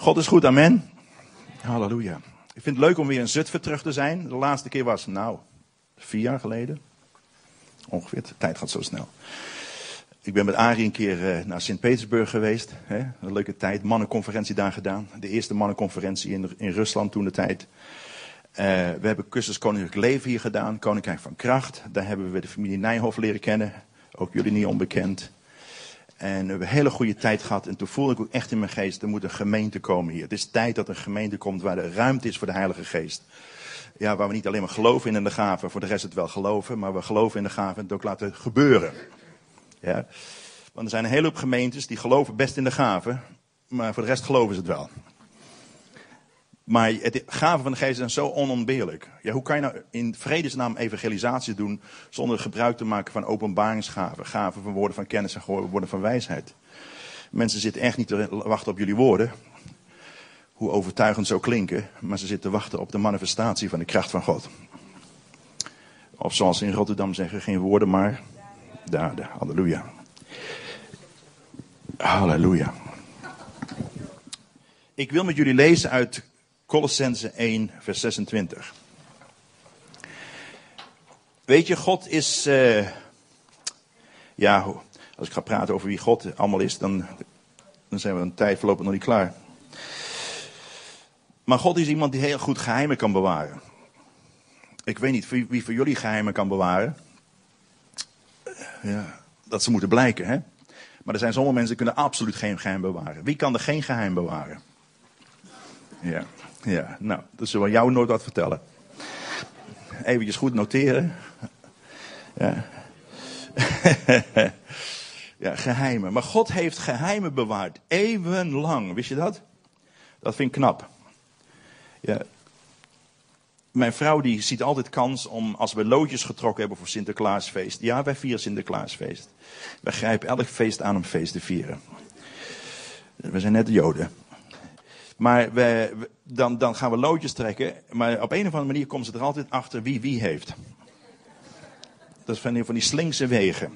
God is goed, amen. Halleluja. Ik vind het leuk om weer in Zutphen terug te zijn. De laatste keer was, nou, vier jaar geleden. Ongeveer, de tijd gaat zo snel. Ik ben met Arie een keer eh, naar Sint-Petersburg geweest. Hè? Een leuke tijd. Mannenconferentie daar gedaan. De eerste mannenconferentie in, in Rusland toen de tijd. Uh, we hebben cursus Koninklijk Leven hier gedaan. Koninkrijk van Kracht. Daar hebben we de familie Nijhoff leren kennen. Ook jullie niet onbekend. En we hebben een hele goede tijd gehad. En toen voelde ik ook echt in mijn geest, er moet een gemeente komen hier. Het is tijd dat een gemeente komt waar er ruimte is voor de Heilige Geest. Ja, waar we niet alleen maar geloven in de gaven, voor de rest het wel geloven, maar we geloven in de gaven en het ook laten gebeuren. Ja. Want er zijn een hele hoop gemeentes die geloven best in de gaven, maar voor de rest geloven ze het wel. Maar het gaven van de geest zijn zo onontbeerlijk. Ja, hoe kan je nou in vredesnaam evangelisatie doen zonder gebruik te maken van openbaringsgaven, gaven van woorden van kennis en woorden van wijsheid? Mensen zitten echt niet te wachten op jullie woorden, hoe overtuigend zo klinken, maar ze zitten te wachten op de manifestatie van de kracht van God. Of zoals ze in Rotterdam zeggen, geen woorden, maar daden. Halleluja. Halleluja. Ik wil met jullie lezen uit Colossense 1, vers 26. Weet je, God is. Uh, ja, als ik ga praten over wie God allemaal is, dan, dan zijn we een tijd voorlopig nog niet klaar. Maar God is iemand die heel goed geheimen kan bewaren. Ik weet niet wie, wie voor jullie geheimen kan bewaren. Ja, dat ze moeten blijken, hè? Maar er zijn sommige mensen die kunnen absoluut geen geheim bewaren. Wie kan er geen geheim bewaren? Ja. Ja, nou, dat zullen we jou nooit wat vertellen. Even goed noteren. Ja. ja, geheimen. Maar God heeft geheimen bewaard. Eeuwenlang. Wist je dat? Dat vind ik knap. Ja. Mijn vrouw die ziet altijd kans om, als we loodjes getrokken hebben voor Sinterklaasfeest. Ja, wij vieren Sinterklaasfeest. Wij grijpen elk feest aan om feest te vieren. We zijn net de Joden. Maar we, dan, dan gaan we loodjes trekken. Maar op een of andere manier komen ze er altijd achter wie wie heeft. Dat is van die, van die slinkse wegen.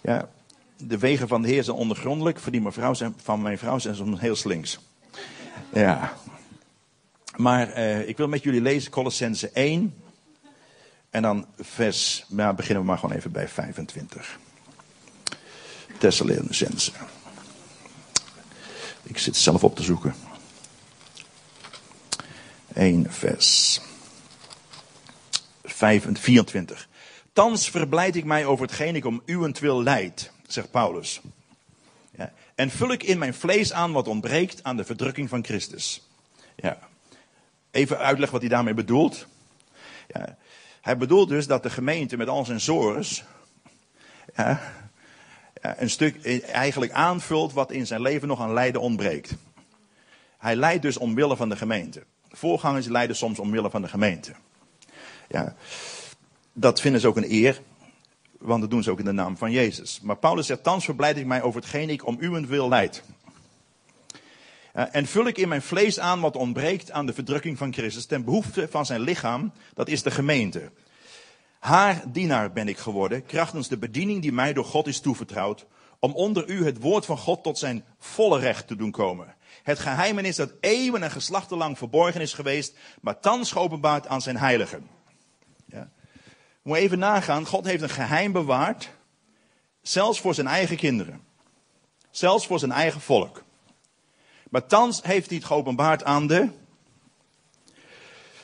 Ja, de wegen van de Heer zijn ondergrondelijk. Van, mevrouw zijn, van mijn vrouw zijn soms heel slinks. Ja. Maar eh, ik wil met jullie lezen Colossense 1. En dan vers, nou beginnen we maar gewoon even bij 25. Thessalonicense. Ik zit zelf op te zoeken. 1 vers 24. Thans verblijd ik mij over hetgeen ik om uwentwil leid, zegt Paulus. Ja. En vul ik in mijn vlees aan wat ontbreekt aan de verdrukking van Christus. Ja. Even uitleggen wat hij daarmee bedoelt. Ja. Hij bedoelt dus dat de gemeente met al zijn zores ja, een stuk eigenlijk aanvult wat in zijn leven nog aan lijden ontbreekt. Hij leidt dus omwille van de gemeente. Voorgangers leiden soms omwille van de gemeente. Ja, dat vinden ze ook een eer, want dat doen ze ook in de naam van Jezus. Maar Paulus zegt, thans verblijd ik mij over hetgeen ik om uwent wil leid. En vul ik in mijn vlees aan wat ontbreekt aan de verdrukking van Christus ten behoefte van zijn lichaam, dat is de gemeente. Haar dienaar ben ik geworden, krachtens de bediening die mij door God is toevertrouwd, om onder u het woord van God tot zijn volle recht te doen komen. Het geheim is dat eeuwen en geslachten lang verborgen is geweest, maar thans geopenbaard aan zijn heiligen. Ja. Moet even nagaan, God heeft een geheim bewaard, zelfs voor zijn eigen kinderen. Zelfs voor zijn eigen volk. Maar thans heeft hij het geopenbaard aan de.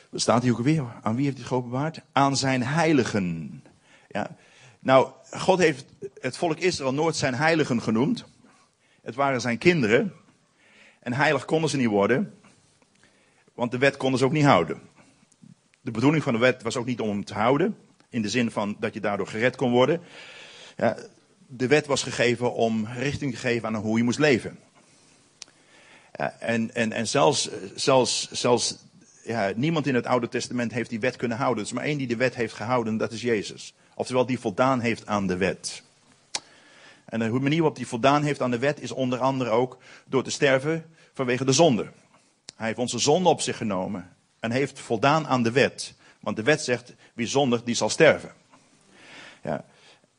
Wat staat hij ook weer? Aan wie heeft hij het geopenbaard? Aan zijn heiligen. Ja. Nou, God heeft het volk Israël nooit zijn heiligen genoemd. Het waren zijn kinderen. En heilig konden ze niet worden, want de wet konden ze ook niet houden. De bedoeling van de wet was ook niet om hem te houden, in de zin van dat je daardoor gered kon worden. Ja, de wet was gegeven om richting te geven aan hoe je moest leven. En, en, en zelfs, zelfs, zelfs ja, niemand in het Oude Testament heeft die wet kunnen houden. Er is maar één die de wet heeft gehouden, dat is Jezus. Oftewel, die voldaan heeft aan de wet. En de manier waarop hij voldaan heeft aan de wet is onder andere ook door te sterven vanwege de zonde. Hij heeft onze zonde op zich genomen en heeft voldaan aan de wet. Want de wet zegt, wie zondigt, die zal sterven. Ja.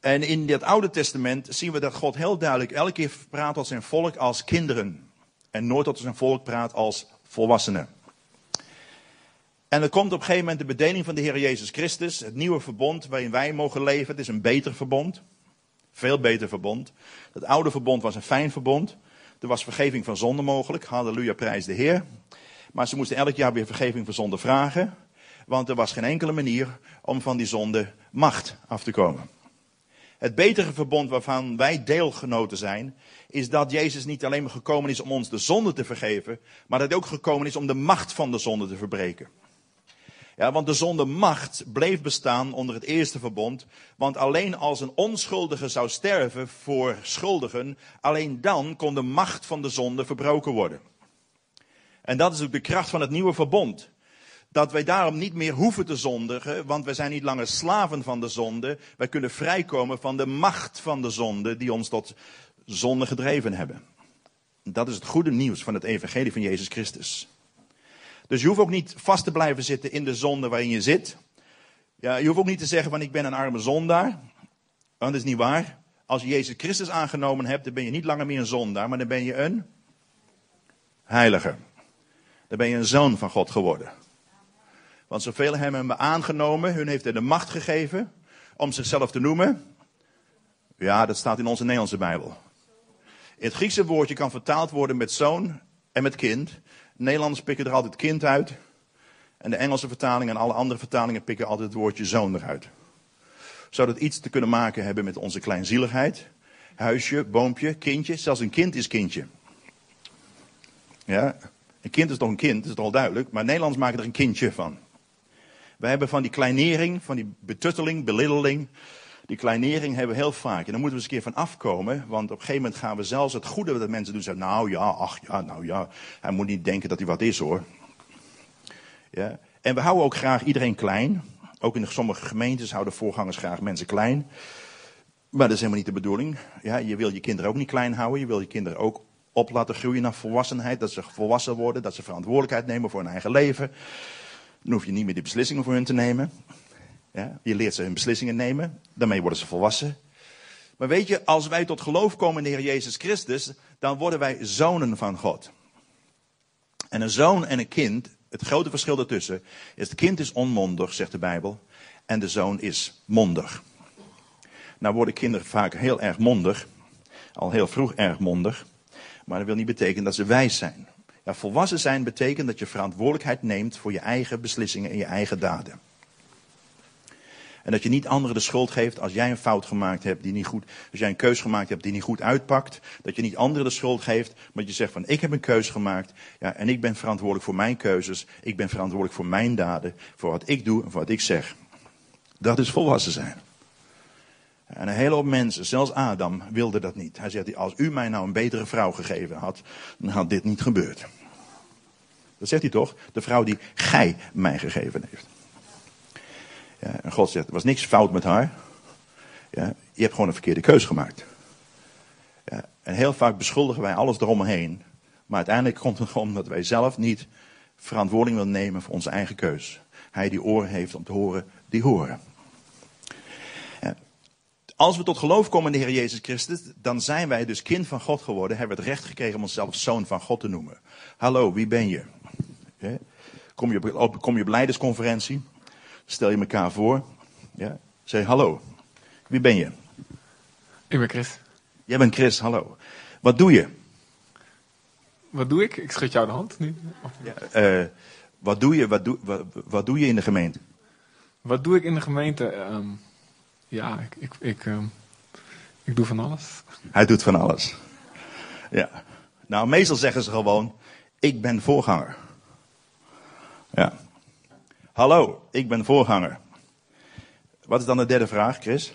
En in het Oude Testament zien we dat God heel duidelijk elke keer praat tot zijn volk als kinderen. en nooit tot zijn volk praat als volwassene. En er komt op een gegeven moment de bedeling van de Heer Jezus Christus, het nieuwe verbond waarin wij mogen leven. Het is een beter verbond, veel beter verbond. Het oude verbond was een fijn verbond. Er was vergeving van zonde mogelijk, halleluja, prijs de Heer. Maar ze moesten elk jaar weer vergeving van zonde vragen, want er was geen enkele manier om van die zonde macht af te komen. Het betere verbond waarvan wij deelgenoten zijn, is dat Jezus niet alleen maar gekomen is om ons de zonde te vergeven, maar dat hij ook gekomen is om de macht van de zonde te verbreken. Ja, want de zonde macht bleef bestaan onder het eerste verbond. Want alleen als een onschuldige zou sterven voor schuldigen, alleen dan kon de macht van de zonde verbroken worden. En dat is ook de kracht van het nieuwe verbond. Dat wij daarom niet meer hoeven te zondigen, want wij zijn niet langer slaven van de zonde. Wij kunnen vrijkomen van de macht van de zonde die ons tot zonde gedreven hebben. Dat is het goede nieuws van het evangelie van Jezus Christus. Dus je hoeft ook niet vast te blijven zitten in de zonde waarin je zit. Ja, je hoeft ook niet te zeggen van ik ben een arme zondaar. Want dat is niet waar. Als je Jezus Christus aangenomen hebt, dan ben je niet langer meer een zondaar, maar dan ben je een heilige. Dan ben je een zoon van God geworden. Want zoveel hebben hem aangenomen, hun heeft hij de macht gegeven om zichzelf te noemen. Ja, dat staat in onze Nederlandse Bijbel. Het Griekse woordje kan vertaald worden met zoon en met kind. Nederlanders pikken er altijd kind uit. En de Engelse vertaling en alle andere vertalingen pikken altijd het woordje zoon eruit. Zou dat iets te kunnen maken hebben met onze kleinzieligheid? Huisje, boompje, kindje. Zelfs een kind is kindje. Ja, een kind is toch een kind, dat is toch al duidelijk. Maar Nederlands maken er een kindje van. We hebben van die kleinering, van die betutteling, beliddeling. Die kleinering hebben we heel vaak. En daar moeten we eens een keer van afkomen. Want op een gegeven moment gaan we zelfs het goede dat mensen doen zeggen. Nou ja, ach ja, nou ja. Hij moet niet denken dat hij wat is hoor. Ja. En we houden ook graag iedereen klein. Ook in sommige gemeentes houden voorgangers graag mensen klein. Maar dat is helemaal niet de bedoeling. Ja, je wil je kinderen ook niet klein houden. Je wil je kinderen ook op laten groeien naar volwassenheid. Dat ze volwassen worden. Dat ze verantwoordelijkheid nemen voor hun eigen leven. Dan hoef je niet meer die beslissingen voor hun te nemen. Je leert ze hun beslissingen nemen. Daarmee worden ze volwassen. Maar weet je, als wij tot geloof komen in de Heer Jezus Christus, dan worden wij zonen van God. En een zoon en een kind, het grote verschil daartussen, is het kind is onmondig, zegt de Bijbel, en de zoon is mondig. Nou worden kinderen vaak heel erg mondig, al heel vroeg erg mondig, maar dat wil niet betekenen dat ze wijs zijn. Ja, volwassen zijn betekent dat je verantwoordelijkheid neemt voor je eigen beslissingen en je eigen daden. En dat je niet anderen de schuld geeft als jij een fout gemaakt hebt die niet goed, als jij een keus gemaakt hebt die niet goed uitpakt. Dat je niet anderen de schuld geeft, maar je zegt van ik heb een keus gemaakt. Ja, en ik ben verantwoordelijk voor mijn keuzes. Ik ben verantwoordelijk voor mijn daden, voor wat ik doe en voor wat ik zeg. Dat is volwassen zijn. En een hele hoop mensen, zelfs Adam, wilde dat niet. Hij zegt, als u mij nou een betere vrouw gegeven had, dan had dit niet gebeurd. Dat zegt hij toch? De vrouw die gij mij gegeven heeft. Ja, en God zegt, er was niks fout met haar. Ja, je hebt gewoon een verkeerde keus gemaakt. Ja, en heel vaak beschuldigen wij alles eromheen. Maar uiteindelijk komt het omdat wij zelf niet verantwoording willen nemen voor onze eigen keus. Hij die oren heeft om te horen, die horen. Als we tot geloof komen in de Heer Jezus Christus, dan zijn wij dus kind van God geworden. Hebben we het recht gekregen om onszelf zoon van God te noemen. Hallo, wie ben je? Kom je op, kom je op leidersconferentie? Stel je elkaar voor. Ja? Zeg hallo. Wie ben je? Ik ben Chris. Jij bent Chris, hallo. Wat doe je? Wat doe ik? Ik schud jou de hand nu. Ja, uh, wat, doe je, wat, doe, wat, wat, doe je in de gemeente? Wat doe ik in de gemeente? Um, ja, ik, ik, ik, um, ik doe van alles. Hij doet van alles. Ja. Nou, meestal zeggen ze gewoon: Ik ben voorganger. Ja. Hallo, ik ben voorganger. Wat is dan de derde vraag, Chris?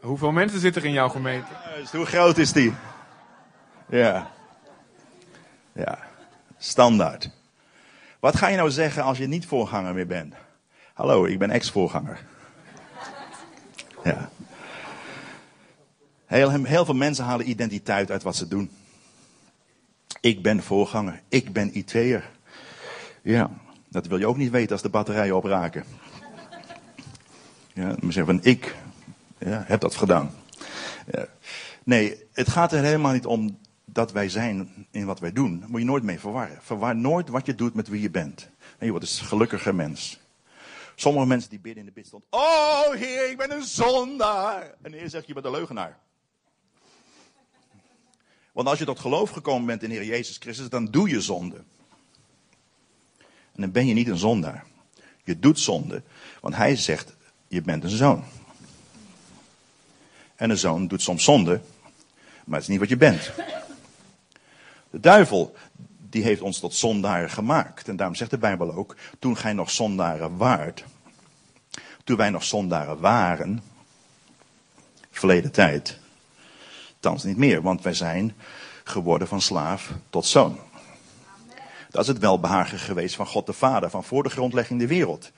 Hoeveel mensen zitten er in jouw gemeente? Juist, hoe groot is die? Ja. Ja, standaard. Wat ga je nou zeggen als je niet voorganger meer bent? Hallo, ik ben ex-voorganger. Ja. Heel, heel veel mensen halen identiteit uit wat ze doen. Ik ben voorganger. Ik ben IT'er. Ja. Dat wil je ook niet weten als de batterijen opraken. Ja, maar zeggen van ik ja, heb dat gedaan. Nee, het gaat er helemaal niet om dat wij zijn in wat wij doen, moet je nooit mee verwarren. Verwar nooit wat je doet met wie je bent. En je wordt dus een gelukkiger mens. Sommige mensen die bidden in de bidstond. Oh Heer, ik ben een zondaar. En de Heer zegt, je bent een leugenaar. Want als je tot geloof gekomen bent in de Heer Jezus Christus, dan doe je zonde. En dan ben je niet een zondaar. Je doet zonde, want hij zegt, je bent een zoon. En een zoon doet soms zonde, maar het is niet wat je bent. De duivel, die heeft ons tot zondaren gemaakt. En daarom zegt de Bijbel ook, toen gij nog zondaren waart, toen wij nog zondaren waren, verleden tijd, thans niet meer, want wij zijn geworden van slaaf tot zoon. Dat is het welbehagen geweest van God de Vader, van voor de grondlegging der wereld.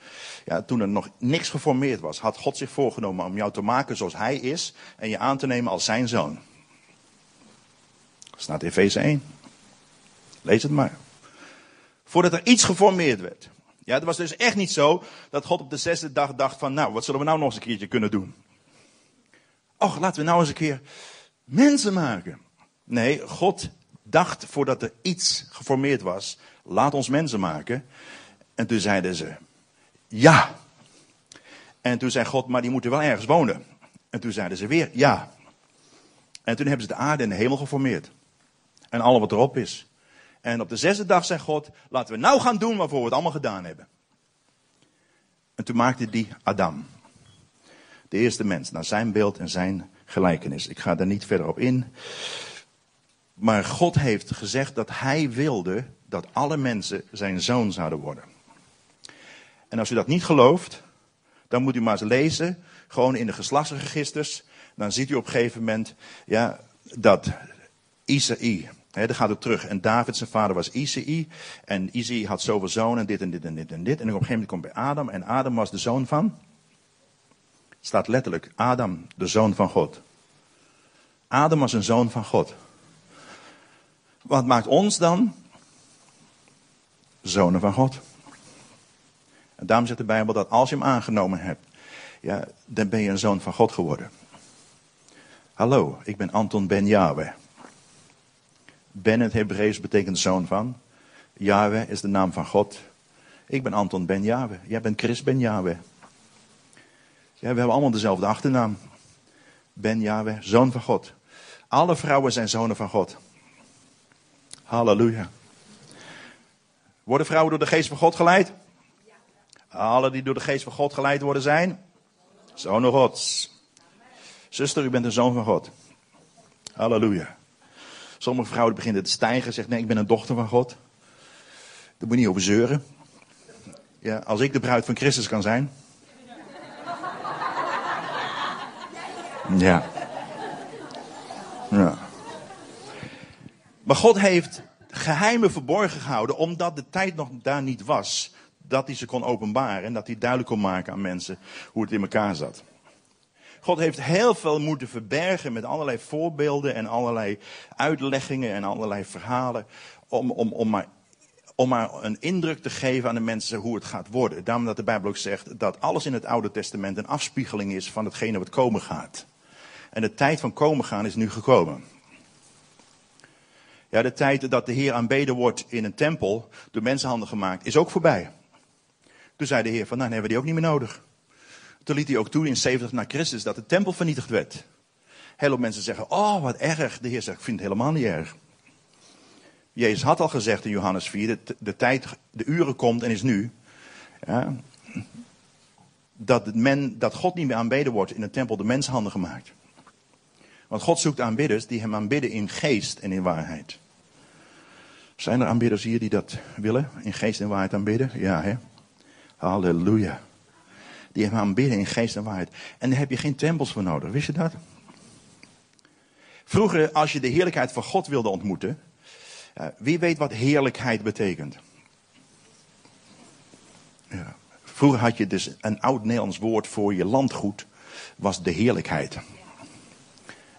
Ja, toen er nog niks geformeerd was, had God zich voorgenomen om jou te maken zoals Hij is en je aan te nemen als zijn zoon. Dat staat in Efeze 1. Lees het maar. Voordat er iets geformeerd werd. Ja, het was dus echt niet zo dat God op de zesde dag dacht van, nou, wat zullen we nou nog eens een keertje kunnen doen? Och, laten we nou eens een keer mensen maken. Nee, God dacht voordat er iets geformeerd was, laat ons mensen maken. En toen zeiden ze, ja. En toen zei God, maar die moeten wel ergens wonen. En toen zeiden ze weer, ja. En toen hebben ze de aarde en de hemel geformeerd. En alles wat erop is. En op de zesde dag zei God, laten we nou gaan doen waarvoor we het allemaal gedaan hebben. En toen maakte die Adam. De eerste mens, naar zijn beeld en zijn gelijkenis. Ik ga daar niet verder op in. Maar God heeft gezegd dat hij wilde dat alle mensen zijn zoon zouden worden. En als u dat niet gelooft, dan moet u maar eens lezen, gewoon in de geslachtsregisters. Dan ziet u op een gegeven moment ja, dat Isaïe, hè, dan gaat het terug. En David, zijn vader, was Isaïe. En Isaïe had zoveel zonen en dit en dit en dit en dit. En op een gegeven moment komt bij Adam. En Adam was de zoon van? staat letterlijk, Adam, de zoon van God. Adam was een zoon van God. Wat maakt ons dan? Zonen van God. En daarom zegt de Bijbel dat als je hem aangenomen hebt, ja, dan ben je een zoon van God geworden. Hallo, ik ben Anton Ben Yahweh. Ben het Hebreeuws betekent zoon van. Yahweh is de naam van God. Ik ben Anton Ben Yahweh. Jij bent Chris Ben Yahweh. Ja, we hebben allemaal dezelfde achternaam. Ben Yahweh, zoon van God. Alle vrouwen zijn zonen van God. Halleluja. Worden vrouwen door de geest van God geleid? Alle die door de geest van God geleid worden zijn? Zonen Gods. Zuster, u bent een zoon van God. Halleluja. Sommige vrouwen beginnen te stijgen en zeggen, nee, ik ben een dochter van God. Daar moet je niet over zeuren. Ja, als ik de bruid van Christus kan zijn. Ja. Ja. Maar God heeft geheimen verborgen gehouden, omdat de tijd nog daar niet was. Dat hij ze kon openbaren en dat hij duidelijk kon maken aan mensen hoe het in elkaar zat. God heeft heel veel moeten verbergen met allerlei voorbeelden en allerlei uitleggingen en allerlei verhalen. Om, om, om, maar, om maar een indruk te geven aan de mensen hoe het gaat worden. Daarom dat de Bijbel ook zegt dat alles in het Oude Testament een afspiegeling is van hetgene wat komen gaat. En de tijd van komen gaan is nu gekomen. Ja, de tijd dat de Heer aanbeden wordt in een tempel, door mensenhanden gemaakt, is ook voorbij. Toen zei de Heer van, nou, hebben we die ook niet meer nodig. Toen liet hij ook toe in 70 na Christus dat de tempel vernietigd werd. Heel veel mensen zeggen, oh wat erg. De Heer zegt, ik vind het helemaal niet erg. Jezus had al gezegd in Johannes 4, de, de tijd, de uren komt en is nu. Ja, dat, men, dat God niet meer aanbeden wordt in een tempel de menshanden gemaakt. Want God zoekt aanbidders die hem aanbidden in geest en in waarheid. Zijn er aanbidders hier die dat willen? In geest en waarheid aanbidden? Ja, hè? Halleluja. Die hem aanbidden in geest en waarheid. En daar heb je geen tempels voor nodig. Wist je dat? Vroeger, als je de heerlijkheid van God wilde ontmoeten. Wie weet wat heerlijkheid betekent? Ja. Vroeger had je dus een oud Nederlands woord voor je landgoed. Was de heerlijkheid.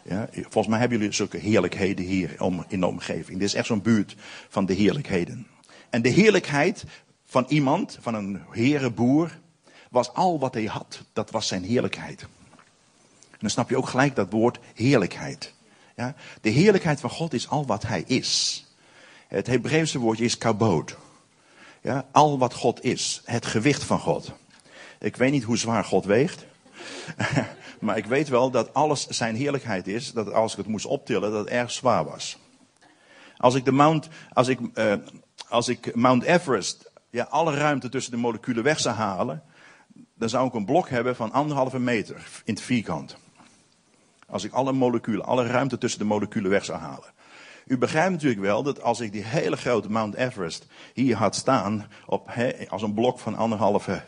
Ja, volgens mij hebben jullie zulke heerlijkheden hier om, in de omgeving. Dit is echt zo'n buurt van de heerlijkheden. En de heerlijkheid van iemand, van een herenboer, was al wat hij had. Dat was zijn heerlijkheid. En dan snap je ook gelijk dat woord heerlijkheid. Ja? De heerlijkheid van God is al wat hij is. Het Hebreeuwse woordje is kabod. Ja? Al wat God is. Het gewicht van God. Ik weet niet hoe zwaar God weegt. maar ik weet wel dat alles zijn heerlijkheid is. Dat als ik het moest optillen, dat het erg zwaar was. Als ik, de Mount, als ik, uh, als ik Mount Everest, ja, alle ruimte tussen de moleculen weg zou halen, dan zou ik een blok hebben van anderhalve meter in het vierkant. Als ik alle moleculen, alle ruimte tussen de moleculen weg zou halen. U begrijpt natuurlijk wel dat als ik die hele grote Mount Everest hier had staan, op, als een blok van anderhalve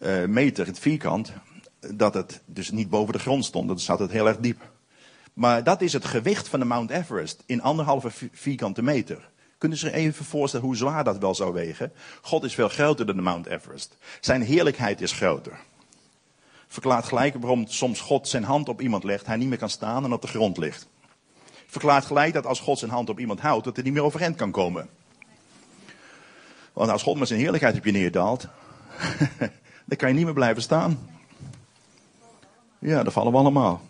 uh, meter in het vierkant, dat het dus niet boven de grond stond, dan zat het heel erg diep. Maar dat is het gewicht van de Mount Everest in anderhalve vierkante meter. Kunnen ze zich even voorstellen hoe zwaar dat wel zou wegen? God is veel groter dan de Mount Everest. Zijn heerlijkheid is groter. Verklaart gelijk waarom soms God zijn hand op iemand legt, hij niet meer kan staan en op de grond ligt. Verklaart gelijk dat als God zijn hand op iemand houdt, dat hij niet meer overeind kan komen. Want als God met zijn heerlijkheid op je neerdaalt, dan kan je niet meer blijven staan. Ja, dat vallen we allemaal.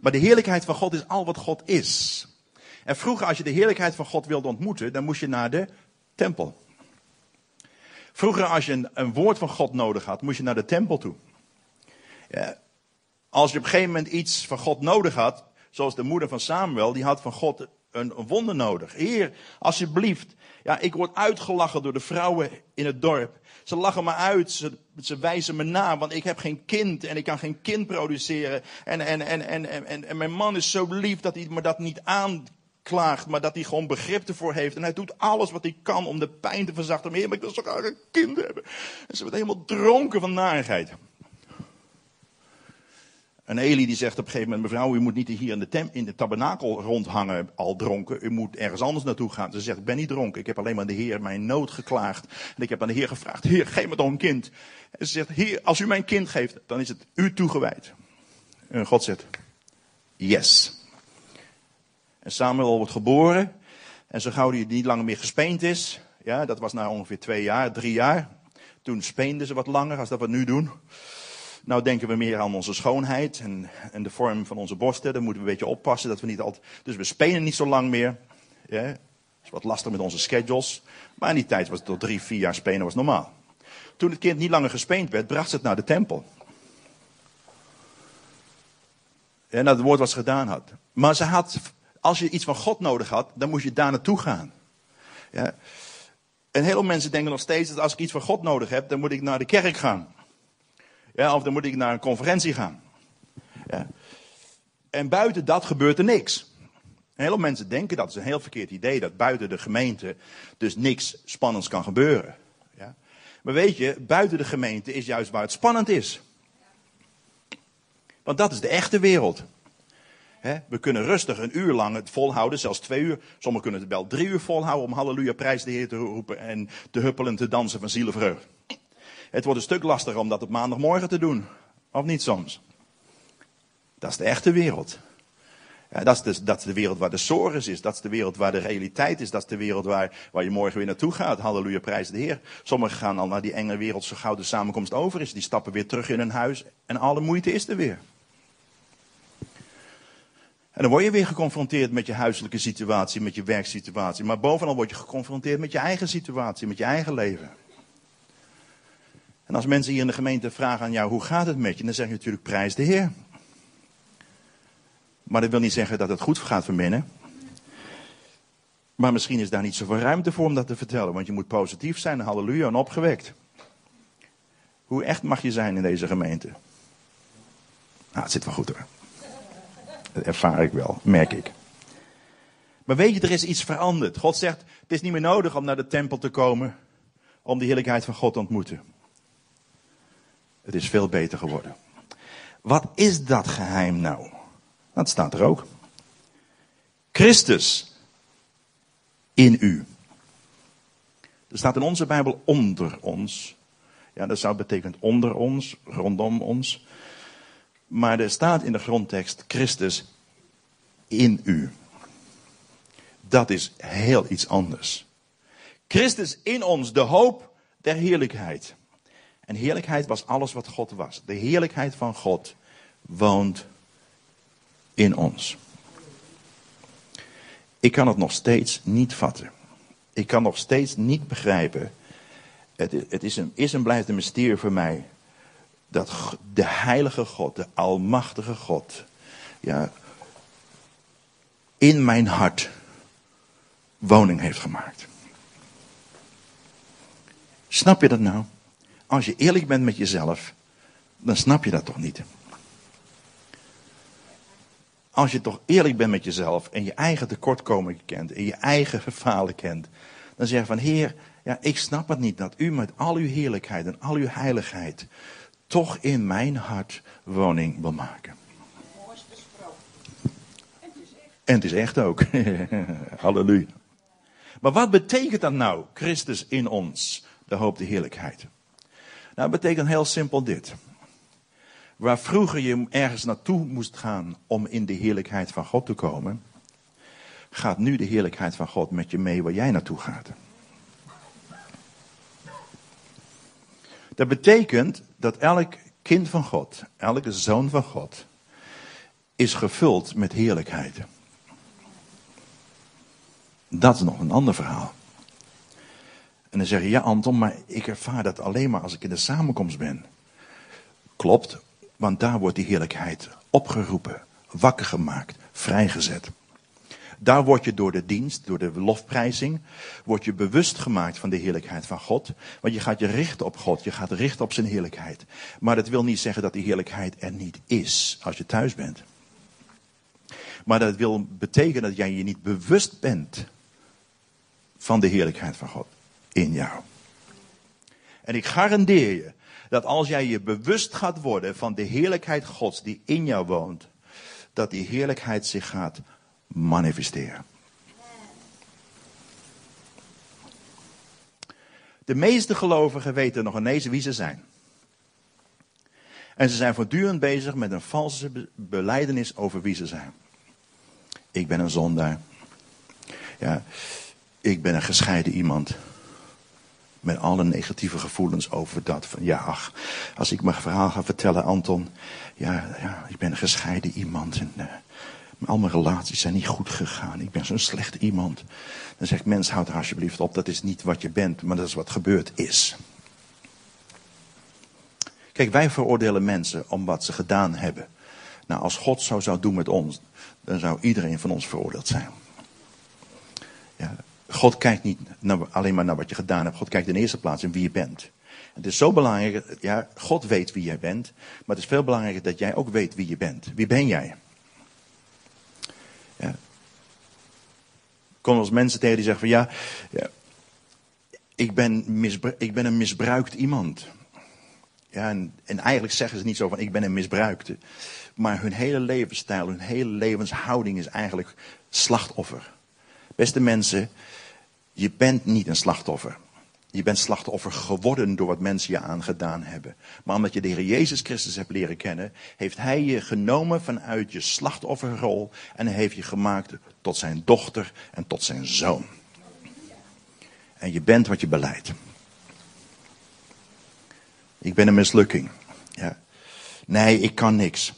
Maar de heerlijkheid van God is al wat God is. En vroeger, als je de heerlijkheid van God wilde ontmoeten, dan moest je naar de tempel. Vroeger, als je een, een woord van God nodig had, moest je naar de tempel toe. Ja, als je op een gegeven moment iets van God nodig had, zoals de moeder van Samuel, die had van God een, een wonder nodig. Heer, alsjeblieft. Ja, ik word uitgelachen door de vrouwen in het dorp. Ze lachen me uit, ze, ze wijzen me na, want ik heb geen kind en ik kan geen kind produceren. En, en, en, en, en, en mijn man is zo lief dat hij me dat niet aanklaagt, maar dat hij gewoon begrip ervoor heeft. En hij doet alles wat hij kan om de pijn te verzachten. Maar ik wil zo graag een kind hebben. En ze wordt helemaal dronken van narigheid. En Eli die zegt op een gegeven moment, mevrouw, u moet niet hier in de, in de tabernakel rondhangen al dronken. U moet ergens anders naartoe gaan. Ze zegt, ik ben niet dronken. Ik heb alleen maar de Heer mijn nood geklaagd. En ik heb aan de Heer gevraagd, Heer, geef me toch een kind. En ze zegt, Heer, als u mij een kind geeft, dan is het u toegewijd. En God zegt, yes. En Samuel wordt geboren. En zo gauw hij niet langer meer gespeend is. Ja, dat was na ongeveer twee jaar, drie jaar. Toen speenden ze wat langer als dat we nu doen. Nou denken we meer aan onze schoonheid en, en de vorm van onze borsten. Daar moeten we een beetje oppassen dat we niet altijd. Dus we spelen niet zo lang meer. Ja, dat is wat lastig met onze schedules. Maar in die tijd was het tot drie, vier jaar spelen was normaal. Toen het kind niet langer gespeend werd, bracht ze het naar de tempel. Ja, naar het woord wat ze gedaan had. Maar ze had, als je iets van God nodig had, dan moest je daar naartoe gaan. Ja. En heel mensen denken nog steeds dat als ik iets van God nodig heb, dan moet ik naar de kerk gaan. Ja, of dan moet ik naar een conferentie gaan. Ja. En buiten dat gebeurt er niks. Heel veel mensen denken dat is een heel verkeerd idee, dat buiten de gemeente dus niks spannends kan gebeuren. Ja. Maar weet je, buiten de gemeente is juist waar het spannend is. Want dat is de echte wereld. we kunnen rustig een uur lang het volhouden, zelfs twee uur. Sommigen kunnen het wel drie uur volhouden om halleluja, prijs de Heer te roepen en te huppelen en te dansen van zielenvreugde. Het wordt een stuk lastiger om dat op maandagmorgen te doen. Of niet soms? Dat is de echte wereld. Ja, dat, is de, dat is de wereld waar de sores is. Dat is de wereld waar de realiteit is. Dat is de wereld waar, waar je morgen weer naartoe gaat. Halleluja, prijs de Heer. Sommigen gaan al naar die enge wereld zo gauw de samenkomst over is. Die stappen weer terug in hun huis en alle moeite is er weer. En dan word je weer geconfronteerd met je huiselijke situatie, met je werksituatie. Maar bovenal word je geconfronteerd met je eigen situatie, met je eigen leven. En als mensen hier in de gemeente vragen aan jou, hoe gaat het met je? Dan zeg je natuurlijk, prijs de Heer. Maar dat wil niet zeggen dat het goed gaat van binnen. Maar misschien is daar niet zoveel ruimte voor om dat te vertellen. Want je moet positief zijn, halleluja, en opgewekt. Hoe echt mag je zijn in deze gemeente? Nou, het zit wel goed hoor. Dat ervaar ik wel, merk ik. Maar weet je, er is iets veranderd. God zegt, het is niet meer nodig om naar de tempel te komen om de heerlijkheid van God te ontmoeten. Het is veel beter geworden. Wat is dat geheim nou? Dat staat er ook. Christus in u. Er staat in onze Bijbel onder ons. Ja, dat zou betekenen onder ons, rondom ons. Maar er staat in de grondtekst Christus in u. Dat is heel iets anders. Christus in ons, de hoop der heerlijkheid. En heerlijkheid was alles wat God was. De heerlijkheid van God woont in ons. Ik kan het nog steeds niet vatten. Ik kan nog steeds niet begrijpen. Het, het is, een, is en blijft een mysterie voor mij. Dat de heilige God, de almachtige God, ja, in mijn hart woning heeft gemaakt. Snap je dat nou? Als je eerlijk bent met jezelf, dan snap je dat toch niet. Als je toch eerlijk bent met jezelf en je eigen tekortkomingen kent en je eigen falen kent, dan zeg je van Heer, ja, ik snap het niet dat u met al uw heerlijkheid en al uw heiligheid toch in mijn hart woning wil maken. En het is echt ook. Halleluja. Maar wat betekent dat nou, Christus in ons, de hoop de heerlijkheid? Nou, het betekent heel simpel dit. Waar vroeger je ergens naartoe moest gaan om in de heerlijkheid van God te komen, gaat nu de heerlijkheid van God met je mee waar jij naartoe gaat. Dat betekent dat elk kind van God, elke zoon van God, is gevuld met heerlijkheid. Dat is nog een ander verhaal. En dan zeg je, ja Anton, maar ik ervaar dat alleen maar als ik in de samenkomst ben. Klopt, want daar wordt die heerlijkheid opgeroepen, wakker gemaakt, vrijgezet. Daar word je door de dienst, door de lofprijzing, word je bewust gemaakt van de heerlijkheid van God. Want je gaat je richten op God, je gaat richten op zijn heerlijkheid. Maar dat wil niet zeggen dat die heerlijkheid er niet is als je thuis bent. Maar dat wil betekenen dat jij je niet bewust bent van de heerlijkheid van God in jou. En ik garandeer je dat als jij je bewust gaat worden van de heerlijkheid Gods die in jou woont, dat die heerlijkheid zich gaat manifesteren. De meeste gelovigen weten nog ineens wie ze zijn. En ze zijn voortdurend bezig met een valse beleidenis over wie ze zijn. Ik ben een zondaar. Ja, ik ben een gescheiden iemand. Met alle negatieve gevoelens over dat. Van ja, ach, als ik mijn verhaal ga vertellen, Anton. Ja, ja ik ben een gescheiden iemand. En, uh, al mijn relaties zijn niet goed gegaan. Ik ben zo'n slecht iemand. Dan zeg ik, mens, houd er alsjeblieft op. Dat is niet wat je bent, maar dat is wat gebeurd is. Kijk, wij veroordelen mensen om wat ze gedaan hebben. Nou, als God zo zou doen met ons, dan zou iedereen van ons veroordeeld zijn. God kijkt niet alleen maar naar wat je gedaan hebt. God kijkt in de eerste plaats in wie je bent. Het is zo belangrijk, ja, God weet wie jij bent. Maar het is veel belangrijker dat jij ook weet wie je bent. Wie ben jij? Ja. Kom als mensen tegen die zeggen van ja, ja ik, ben ik ben een misbruikt iemand. Ja, en, en, eigenlijk zeggen ze niet zo van ik ben een misbruikte. Maar hun hele levensstijl, hun hele levenshouding is eigenlijk slachtoffer. Beste mensen, je bent niet een slachtoffer. Je bent slachtoffer geworden door wat mensen je aangedaan hebben. Maar omdat je de Heer Jezus Christus hebt leren kennen, heeft Hij je genomen vanuit je slachtofferrol en heeft je gemaakt tot zijn dochter en tot zijn zoon. En je bent wat je beleidt. Ik ben een mislukking. Ja. Nee, ik kan niks.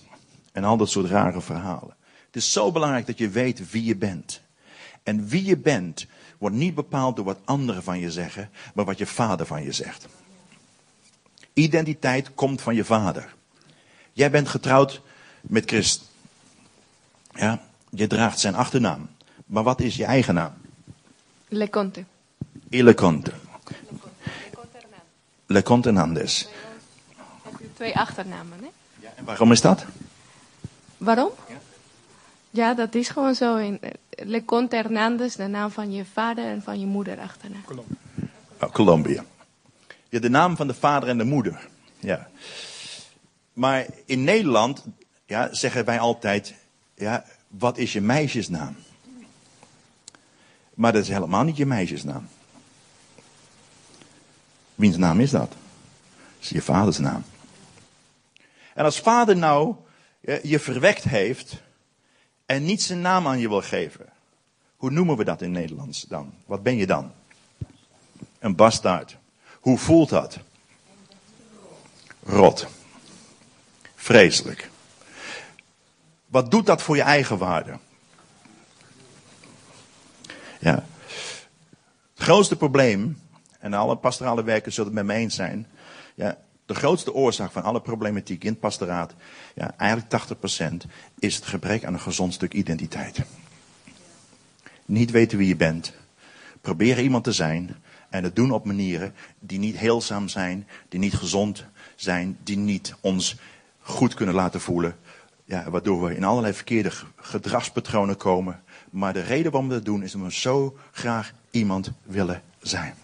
En al dat soort rare verhalen. Het is zo belangrijk dat je weet wie je bent. En wie je bent wordt niet bepaald door wat anderen van je zeggen, maar wat je vader van je zegt. Identiteit komt van je vader. Jij bent getrouwd met Christ. Ja, je draagt zijn achternaam. Maar wat is je eigen naam? Le Conte. Le Conte. Le Conte Hernandez. Heb je twee achternamen, hè? Ja, en waarom is dat? Waarom? Ja, dat is gewoon zo. In, Le Conte Hernandez, de naam van je vader en van je moeder achterna. Colombia. Oh, Colombia. Ja, de naam van de vader en de moeder. Ja. Maar in Nederland ja, zeggen wij altijd, ja, wat is je meisjesnaam? Maar dat is helemaal niet je meisjesnaam. Wiens naam is dat? Dat is je vaders naam. En als vader nou je verwekt heeft, en niet zijn naam aan je wil geven. Hoe noemen we dat in Nederlands dan? Wat ben je dan? Een bastaard. Hoe voelt dat? Rot. Vreselijk. Wat doet dat voor je eigen waarde? Ja. Het grootste probleem, en alle pastorale werkers zullen het met me eens zijn. Ja, de grootste oorzaak van alle problematiek in het pastoraat, ja, eigenlijk 80%, is het gebrek aan een gezond stuk identiteit. Niet weten wie je bent. Proberen iemand te zijn. En het doen op manieren die niet heelzaam zijn, die niet gezond zijn, die niet ons goed kunnen laten voelen. Ja, waardoor we in allerlei verkeerde gedragspatronen komen. Maar de reden waarom we dat doen is omdat we zo graag iemand willen zijn.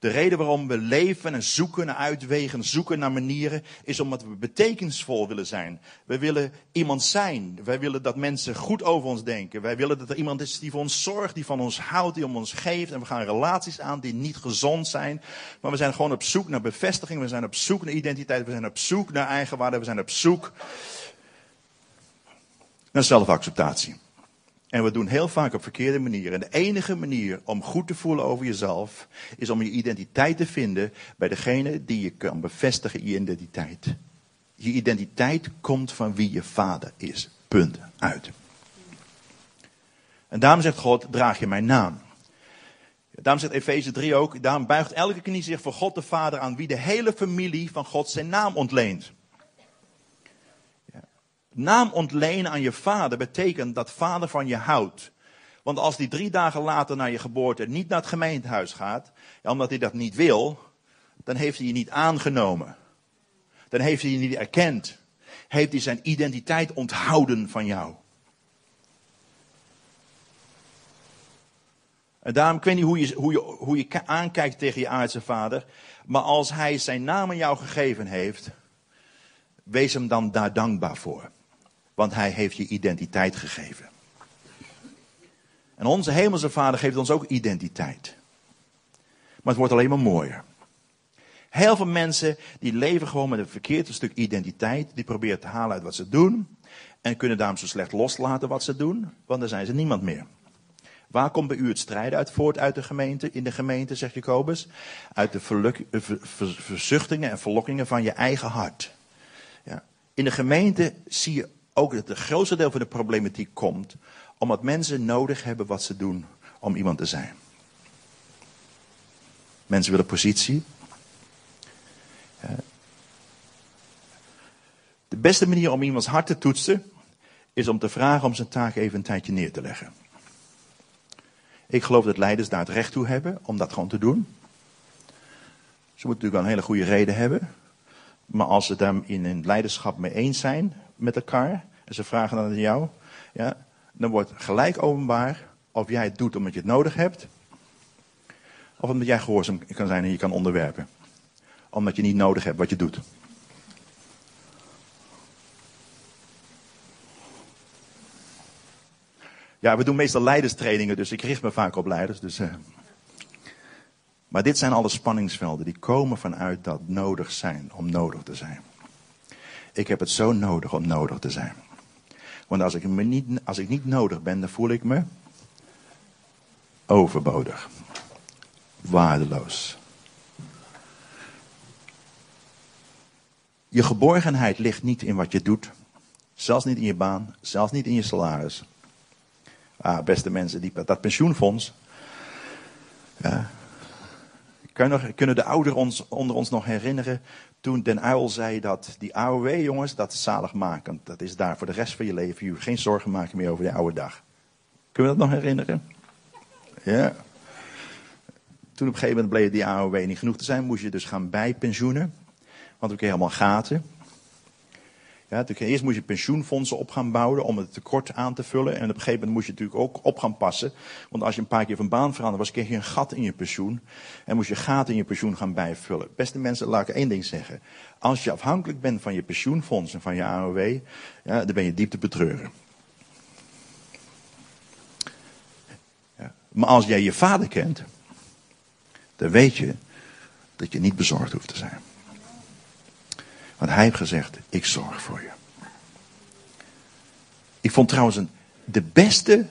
De reden waarom we leven en zoeken naar uitwegen, zoeken naar manieren, is omdat we betekenisvol willen zijn. We willen iemand zijn. Wij willen dat mensen goed over ons denken. Wij willen dat er iemand is die voor ons zorgt, die van ons houdt, die om ons geeft. En we gaan relaties aan die niet gezond zijn. Maar we zijn gewoon op zoek naar bevestiging. We zijn op zoek naar identiteit. We zijn op zoek naar eigenwaarde. We zijn op zoek naar zelfacceptatie. En we doen heel vaak op verkeerde manieren. En de enige manier om goed te voelen over jezelf is om je identiteit te vinden bij degene die je kan bevestigen je identiteit. Je identiteit komt van wie je vader is. Punt. Uit. En daarom zegt God, draag je mijn naam. Daarom zegt Efeze 3 ook, daarom buigt elke knie zich voor God de Vader aan wie de hele familie van God zijn naam ontleent. Naam ontlenen aan je vader betekent dat vader van je houdt. Want als die drie dagen later na je geboorte niet naar het gemeentehuis gaat, omdat hij dat niet wil, dan heeft hij je niet aangenomen. Dan heeft hij je niet erkend. Heeft hij zijn identiteit onthouden van jou. En daarom, ik weet niet hoe je, hoe, je, hoe je aankijkt tegen je aardse vader, maar als hij zijn naam aan jou gegeven heeft, wees hem dan daar dankbaar voor want hij heeft je identiteit gegeven. En onze hemelse vader geeft ons ook identiteit. Maar het wordt alleen maar mooier. Heel veel mensen die leven gewoon met een verkeerd stuk identiteit. Die proberen te halen uit wat ze doen. En kunnen daarom zo slecht loslaten wat ze doen. Want dan zijn ze niemand meer. Waar komt bij u het strijden uit voort uit de gemeente, in de gemeente, zegt Jacobus? Uit de verzuchtingen en verlokkingen van je eigen hart. Ja. In de gemeente zie je ook dat het grootste deel van de problematiek komt omdat mensen nodig hebben wat ze doen om iemand te zijn. Mensen willen positie. De beste manier om iemands hart te toetsen is om te vragen om zijn taak even een tijdje neer te leggen. Ik geloof dat leiders daar het recht toe hebben om dat gewoon te doen. Ze moeten natuurlijk wel een hele goede reden hebben. Maar als ze daar in een leiderschap mee eens zijn met elkaar, en ze vragen dan aan jou, ja, dan wordt gelijk openbaar of jij het doet omdat je het nodig hebt, of omdat jij gehoorzaam kan zijn en je kan onderwerpen. Omdat je niet nodig hebt wat je doet. Ja, we doen meestal leiderstrainingen, dus ik richt me vaak op leiders. Dus, uh. Maar dit zijn alle spanningsvelden die komen vanuit dat nodig zijn om nodig te zijn. Ik heb het zo nodig om nodig te zijn. Want als ik, me niet, als ik niet nodig ben, dan voel ik me overbodig. Waardeloos. Je geborgenheid ligt niet in wat je doet. Zelfs niet in je baan. Zelfs niet in je salaris. Ah, beste mensen, die, dat pensioenfonds. Ja. Kunnen de ouderen ons, onder ons nog herinneren toen Den Uil zei dat die AOW, jongens, dat is zaligmakend. Dat is daar voor de rest van je leven. Je geen zorgen maken meer over de oude dag. Kunnen we dat nog herinneren? Ja. Toen op een gegeven moment bleef die AOW niet genoeg te zijn, moest je dus gaan bijpensioenen. Want kregen helemaal gaten. Ja, eerst moest je pensioenfondsen op gaan bouwen om het tekort aan te vullen. En op een gegeven moment moest je natuurlijk ook op gaan passen. Want als je een paar keer van baan veranderde was, kreeg je een gat in je pensioen. En moest je gaten in je pensioen gaan bijvullen. Beste mensen, laat ik één ding zeggen. Als je afhankelijk bent van je pensioenfonds en van je AOW, ja, dan ben je diep te betreuren. Ja. Maar als jij je vader kent, dan weet je dat je niet bezorgd hoeft te zijn. Want hij heeft gezegd, ik zorg voor je. Ik vond trouwens de beste,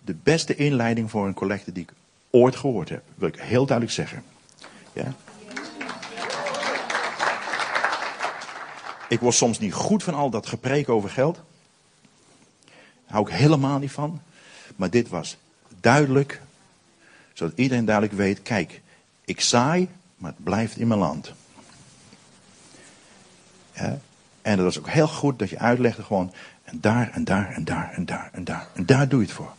de beste inleiding voor een collecte die ik ooit gehoord heb. Wil ik heel duidelijk zeggen. Ja? Ik word soms niet goed van al dat gepreek over geld. Daar hou ik helemaal niet van. Maar dit was duidelijk, zodat iedereen duidelijk weet, kijk, ik saai, maar het blijft in mijn land. Ja? En dat is ook heel goed dat je uitlegde gewoon, en daar, en daar, en daar, en daar, en daar. En daar doe je het voor.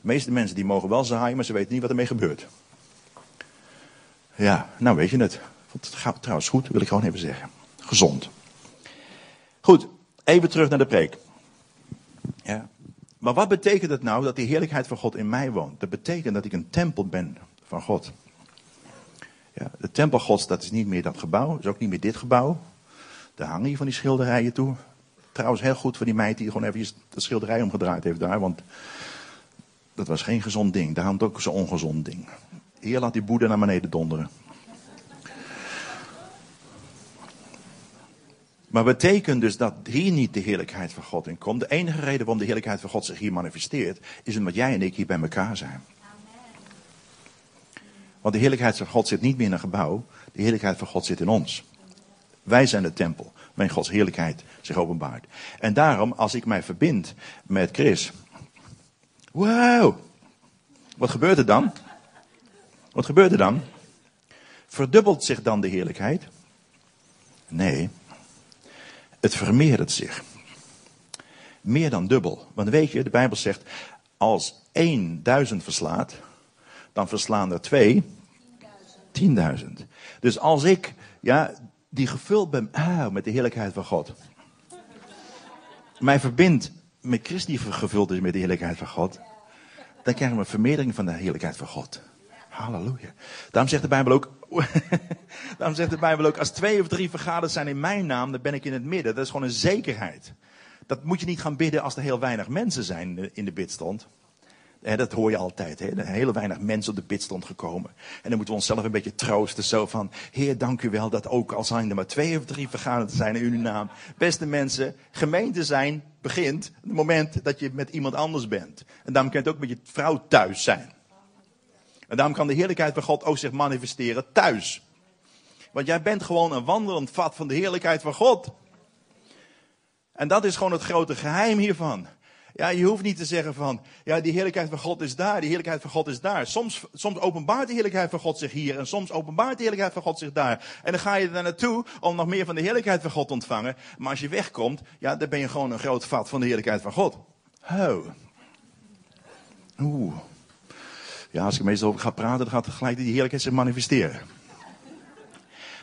De meeste mensen die mogen wel zaaien, maar ze weten niet wat ermee gebeurt. Ja, nou weet je het. Het gaat trouwens goed, wil ik gewoon even zeggen. Gezond. Goed, even terug naar de preek. Ja. Maar wat betekent het nou dat die heerlijkheid van God in mij woont? Dat betekent dat ik een tempel ben van God. Ja, de tempel Gods, dat is niet meer dat gebouw, is ook niet meer dit gebouw. Daar hangen hier van die schilderijen toe. Trouwens, heel goed voor die meid die gewoon even de schilderij omgedraaid heeft daar, want dat was geen gezond ding. Daar hangt ook zo'n ongezond ding. Hier laat die boede naar beneden donderen. Maar betekent dus dat hier niet de heerlijkheid van God in komt. De enige reden waarom de heerlijkheid van God zich hier manifesteert, is omdat jij en ik hier bij elkaar zijn. Want de heerlijkheid van God zit niet meer in een gebouw, de heerlijkheid van God zit in ons. Wij zijn de tempel waarin Gods heerlijkheid zich openbaart. En daarom, als ik mij verbind met Chris. Wow! Wat gebeurt er dan? Wat gebeurt er dan? Verdubbelt zich dan de heerlijkheid? Nee, het vermeerdert zich. Meer dan dubbel. Want weet je, de Bijbel zegt, als één duizend verslaat, dan verslaan er twee tienduizend. Dus als ik, ja, die gevuld ben ah, met de heerlijkheid van God. Mij verbindt met Christus die gevuld is met de heerlijkheid van God. Dan krijgen we een vermeerdering van de heerlijkheid van God. Halleluja. Daarom zegt de Bijbel ook. daarom zegt de Bijbel ook. Als twee of drie vergaderd zijn in mijn naam, dan ben ik in het midden. Dat is gewoon een zekerheid. Dat moet je niet gaan bidden als er heel weinig mensen zijn in de bidstond. Dat hoor je altijd. He. Er heel weinig mensen op de bidstond gekomen. En dan moeten we onszelf een beetje troosten. Zo van, Heer, dank u wel dat ook al zijn er maar twee of drie vergaderd zijn in uw naam. Beste mensen, gemeente zijn begint het moment dat je met iemand anders bent. En daarom kan het ook met je vrouw thuis zijn. En daarom kan de heerlijkheid van God ook zich manifesteren thuis. Want jij bent gewoon een wandelend vat van de heerlijkheid van God. En dat is gewoon het grote geheim hiervan. Ja, je hoeft niet te zeggen van, ja, die heerlijkheid van God is daar, die heerlijkheid van God is daar. Soms, soms openbaart de heerlijkheid van God zich hier en soms openbaart de heerlijkheid van God zich daar. En dan ga je daar naartoe om nog meer van de heerlijkheid van God te ontvangen. Maar als je wegkomt, ja, dan ben je gewoon een groot vat van de heerlijkheid van God. Ho. Oeh. Ja, als ik meestal ga praten, dan gaat gelijk die heerlijkheid zich manifesteren.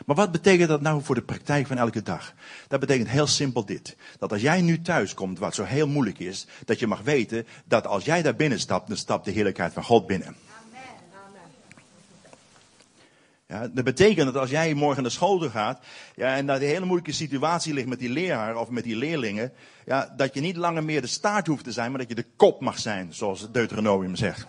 Maar wat betekent dat nou voor de praktijk van elke dag? Dat betekent heel simpel dit. Dat als jij nu thuis komt, wat zo heel moeilijk is, dat je mag weten dat als jij daar binnen stapt, dan stapt de heerlijkheid van God binnen. Ja, dat betekent dat als jij morgen naar school toe gaat, ja, en dat een hele moeilijke situatie ligt met die leraar of met die leerlingen, ja, dat je niet langer meer de staart hoeft te zijn, maar dat je de kop mag zijn, zoals Deuteronomium zegt.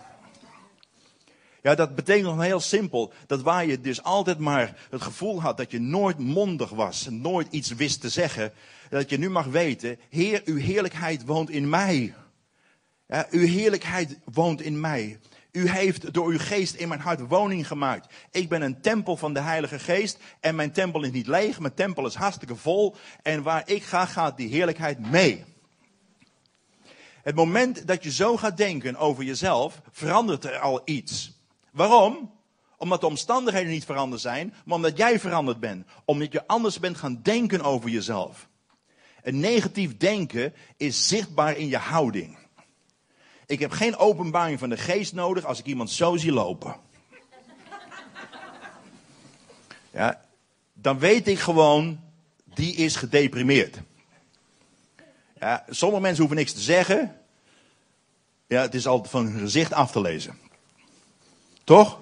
Ja, dat betekent nog heel simpel. Dat waar je dus altijd maar het gevoel had dat je nooit mondig was, nooit iets wist te zeggen, dat je nu mag weten, Heer, uw heerlijkheid woont in mij. Ja, uw heerlijkheid woont in mij. U heeft door uw geest in mijn hart woning gemaakt. Ik ben een tempel van de Heilige Geest. En mijn tempel is niet leeg, mijn tempel is hartstikke vol. En waar ik ga, gaat die heerlijkheid mee. Het moment dat je zo gaat denken over jezelf, verandert er al iets. Waarom? Omdat de omstandigheden niet veranderd zijn, maar omdat jij veranderd bent. Omdat je anders bent gaan denken over jezelf. Een negatief denken is zichtbaar in je houding. Ik heb geen openbaring van de geest nodig als ik iemand zo zie lopen. Ja, dan weet ik gewoon, die is gedeprimeerd. Ja, sommige mensen hoeven niks te zeggen. Ja, het is altijd van hun gezicht af te lezen. Toch?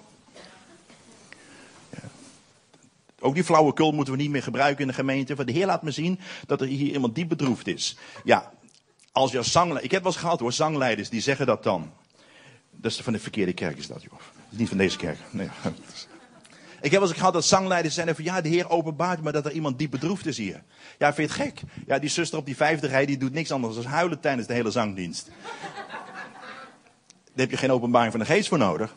Ook die flauwekul moeten we niet meer gebruiken in de gemeente. Want de Heer laat me zien dat er hier iemand diep bedroefd is. Ja, als je zangleider. Ik heb wel eens gehad hoor, zangleiders die zeggen dat dan. Dat is van de verkeerde kerk is dat joh. Niet van deze kerk. Nee. Ik heb wel eens gehad dat zangleiders zeiden van ja, de Heer openbaart maar dat er iemand diep bedroefd is hier. Ja, vind je het gek? Ja, die zuster op die vijfde rij die doet niks anders dan huilen tijdens de hele zangdienst. Daar heb je geen openbaring van de geest voor nodig.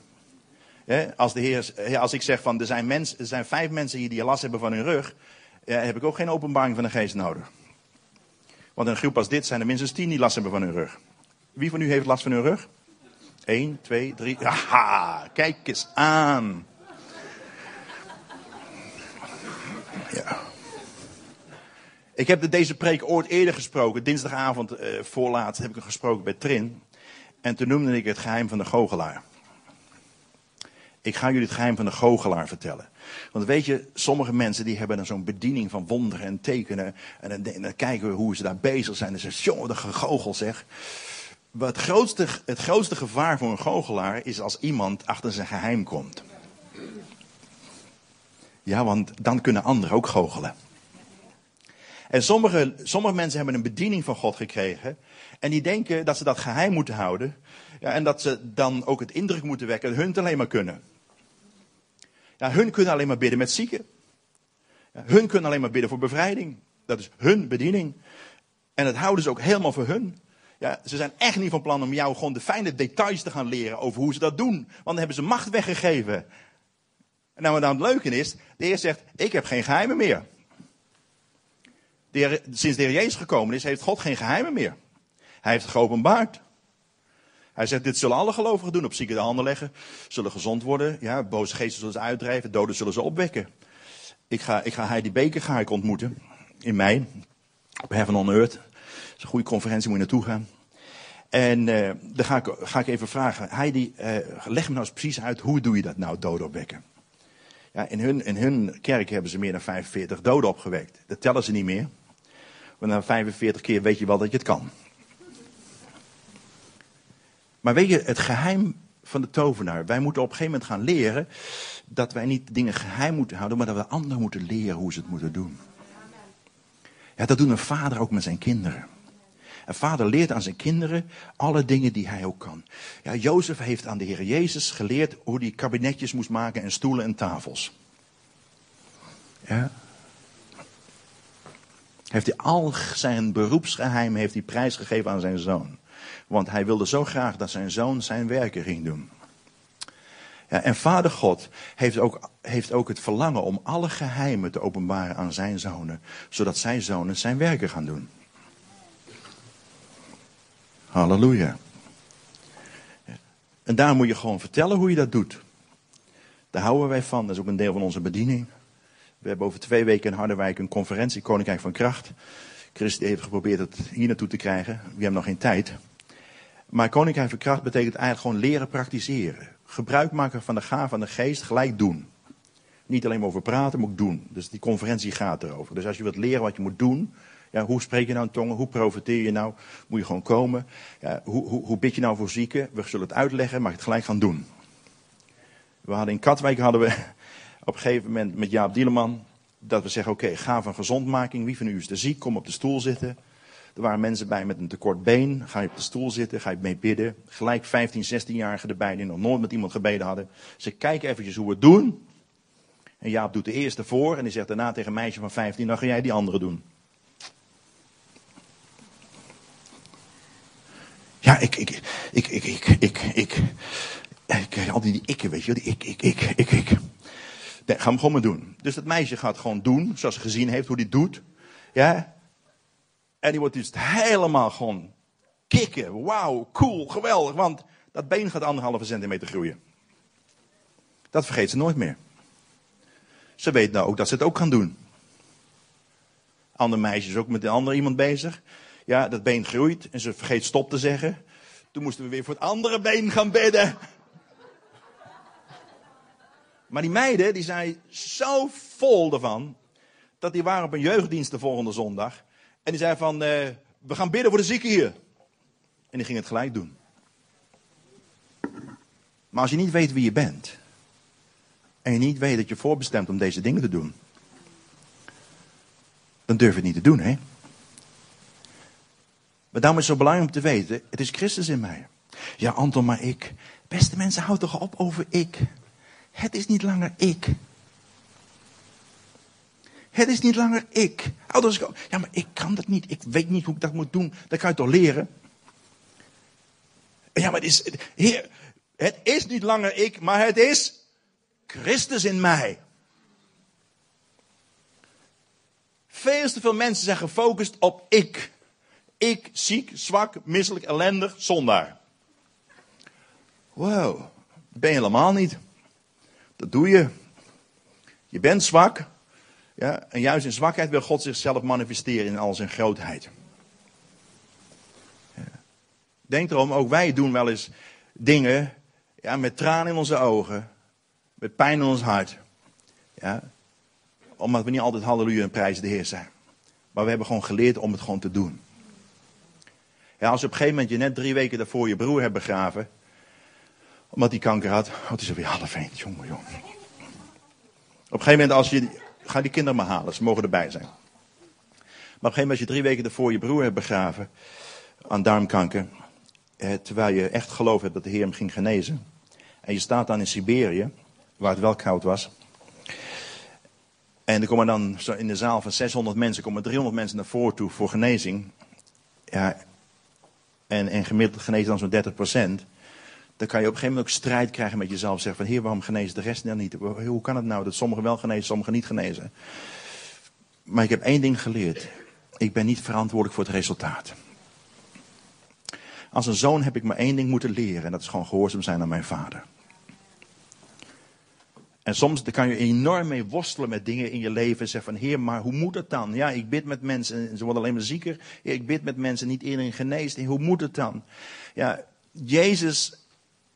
Als, de heer, als ik zeg van er zijn, mens, er zijn vijf mensen hier die last hebben van hun rug, heb ik ook geen openbaring van de geest nodig. Want in een groep als dit zijn er minstens tien die last hebben van hun rug. Wie van u heeft last van hun rug? 1, 2, 3. Haha, kijk eens aan. Ja. Ik heb deze preek ooit eerder gesproken. Dinsdagavond uh, voorlaat heb ik hem gesproken bij Trin. En toen noemde ik het geheim van de goochelaar. Ik ga jullie het geheim van de goochelaar vertellen. Want weet je, sommige mensen die hebben dan zo'n bediening van wonderen en tekenen. En dan, kijken we hoe ze daar bezig zijn. En ze zeggen, jongen, de gegoochel zeg. Het grootste, het grootste gevaar voor een goochelaar is als iemand achter zijn geheim komt. Ja, want dan kunnen anderen ook goochelen. En sommige, sommige mensen hebben een bediening van God gekregen. En die denken dat ze dat geheim moeten houden. Ja, en dat ze dan ook het indruk moeten wekken dat hun het alleen maar kunnen. Ja, hun kunnen alleen maar bidden met zieken. Ja, hun kunnen alleen maar bidden voor bevrijding. Dat is hun bediening. En dat houden ze ook helemaal voor hun. Ja, ze zijn echt niet van plan om jou gewoon de fijne details te gaan leren over hoe ze dat doen. Want dan hebben ze macht weggegeven. En nou, wat nou het leuke is, de Heer zegt, ik heb geen geheimen meer. De sinds de Heer Jezus gekomen is, heeft God geen geheimen meer. Hij heeft geopenbaard. Hij zegt, dit zullen alle gelovigen doen. Op zieken de handen leggen, zullen gezond worden. Ja, boze geesten zullen ze uitdrijven, doden zullen ze opwekken. Ik ga, ik ga Heidi Beker ga ik ontmoeten. In mei. Op Heaven on Earth. Dat is een goede conferentie, moet je naartoe gaan. En uh, dan ga ik, ga ik even vragen. Heidi, uh, leg me nou eens precies uit, hoe doe je dat nou, doden opwekken? Ja, in, hun, in hun kerk hebben ze meer dan 45 doden opgewekt. Dat tellen ze niet meer. Maar na 45 keer weet je wel dat je het kan. Maar weet je, het geheim van de tovenaar. Wij moeten op een gegeven moment gaan leren dat wij niet dingen geheim moeten houden, maar dat we anderen moeten leren hoe ze het moeten doen. Ja, dat doet een vader ook met zijn kinderen. Een vader leert aan zijn kinderen alle dingen die hij ook kan. Ja, Jozef heeft aan de Heer Jezus geleerd hoe hij kabinetjes moest maken en stoelen en tafels. Ja. Heeft hij al zijn beroepsgeheim heeft hij prijsgegeven aan zijn zoon. Want hij wilde zo graag dat zijn zoon zijn werken ging doen. Ja, en Vader God heeft ook, heeft ook het verlangen om alle geheimen te openbaren aan zijn zonen, zodat zijn zonen zijn werken gaan doen. Halleluja. En daar moet je gewoon vertellen hoe je dat doet. Daar houden wij van. Dat is ook een deel van onze bediening. We hebben over twee weken in Harderwijk een conferentie, Koninkrijk van Kracht. Chris heeft geprobeerd het hier naartoe te krijgen. We hebben nog geen tijd. Maar Koninkrijk Kracht betekent eigenlijk gewoon leren praktiseren. Gebruik maken van de gaaf van de geest, gelijk doen. Niet alleen maar over praten, maar ook doen. Dus die conferentie gaat erover. Dus als je wilt leren wat je moet doen, ja, hoe spreek je nou in tongen? Hoe profiteer je nou? Moet je gewoon komen? Ja, hoe, hoe, hoe bid je nou voor zieken? We zullen het uitleggen, maar het gelijk gaan doen. We hadden in Katwijk hadden we op een gegeven moment met Jaap Dieleman dat we zeggen: oké, ga van gezondmaking. Wie van u is er ziek? Kom op de stoel zitten. Er waren mensen bij met een tekort been. Ga je op de stoel zitten, ga je mee bidden. Gelijk 15, 16-jarigen erbij die nog nooit met iemand gebeden hadden. Ze kijken eventjes hoe we het doen. En Jaap doet de eerste voor en die zegt daarna tegen een meisje van 15, dan ga jij die andere doen. Ja, ik, ik, ik, ik, ik, ik, ik. ik al die ikken, weet je, die ik, ik, ik, ik, ik. Nee, ga hem gewoon maar doen. Dus dat meisje gaat gewoon doen, zoals ze gezien heeft hoe die doet. Ja, en die wordt dus helemaal gewoon kicken. Wauw, cool, geweldig. Want dat been gaat anderhalve centimeter groeien. Dat vergeet ze nooit meer. Ze weet nou ook dat ze het ook gaan doen. Ander meisje is ook met een ander iemand bezig. Ja, dat been groeit en ze vergeet stop te zeggen. Toen moesten we weer voor het andere been gaan bidden. Maar die meiden, die zijn zo vol ervan, dat die waren op een jeugddienst de volgende zondag. En die zei van, uh, we gaan bidden voor de zieken hier. En die ging het gelijk doen. Maar als je niet weet wie je bent, en je niet weet dat je voorbestemt om deze dingen te doen, dan durf je het niet te doen, hè? Maar daarom is het zo belangrijk om te weten, het is Christus in mij. Ja, Anton, maar ik. Beste mensen, houd toch op over ik. Het is niet langer ik. Het is niet langer ik. Ouders, ja, maar ik kan dat niet. Ik weet niet hoe ik dat moet doen. Dat kan je toch leren? Ja, maar het is, het is niet langer ik, maar het is Christus in mij. Veel te veel mensen zijn gefocust op ik. Ik, ziek, zwak, misselijk, ellendig, zondaar. Wow, ben je helemaal niet. Dat doe je. Je bent zwak. Ja, en juist in zwakheid wil God zichzelf manifesteren in al zijn grootheid. Ja. Denk erom, ook wij doen wel eens dingen ja, met tranen in onze ogen, met pijn in ons hart. Ja, omdat we niet altijd halleluja en prijs de Heer zijn. Maar we hebben gewoon geleerd om het gewoon te doen. Ja, als op een gegeven moment je net drie weken daarvoor je broer hebt begraven. Omdat hij kanker had. Oh, het is alweer half één. Jongen, jongen. Op een gegeven moment als je... Ga die kinderen maar halen. Ze mogen erbij zijn. Maar op een gegeven moment als je drie weken daarvoor je broer hebt begraven. Aan darmkanker. Eh, terwijl je echt geloof hebt dat de Heer hem ging genezen. En je staat dan in Siberië. Waar het wel koud was. En er komen dan in de zaal van 600 mensen, komen 300 mensen naar voren toe voor genezing. Ja, en, en gemiddeld genezen dan zo'n 30 procent. Dan kan je op een gegeven moment ook strijd krijgen met jezelf. Zeggen van, heer, waarom genezen de rest dan niet? Hoe kan het nou dat sommigen wel genezen, sommigen niet genezen? Maar ik heb één ding geleerd. Ik ben niet verantwoordelijk voor het resultaat. Als een zoon heb ik maar één ding moeten leren. En dat is gewoon gehoorzaam zijn aan mijn vader. En soms kan je enorm mee worstelen met dingen in je leven. En zeggen van, heer, maar hoe moet het dan? Ja, ik bid met mensen en ze worden alleen maar zieker. ik bid met mensen, niet iedereen geneest. Hoe moet het dan? Ja, Jezus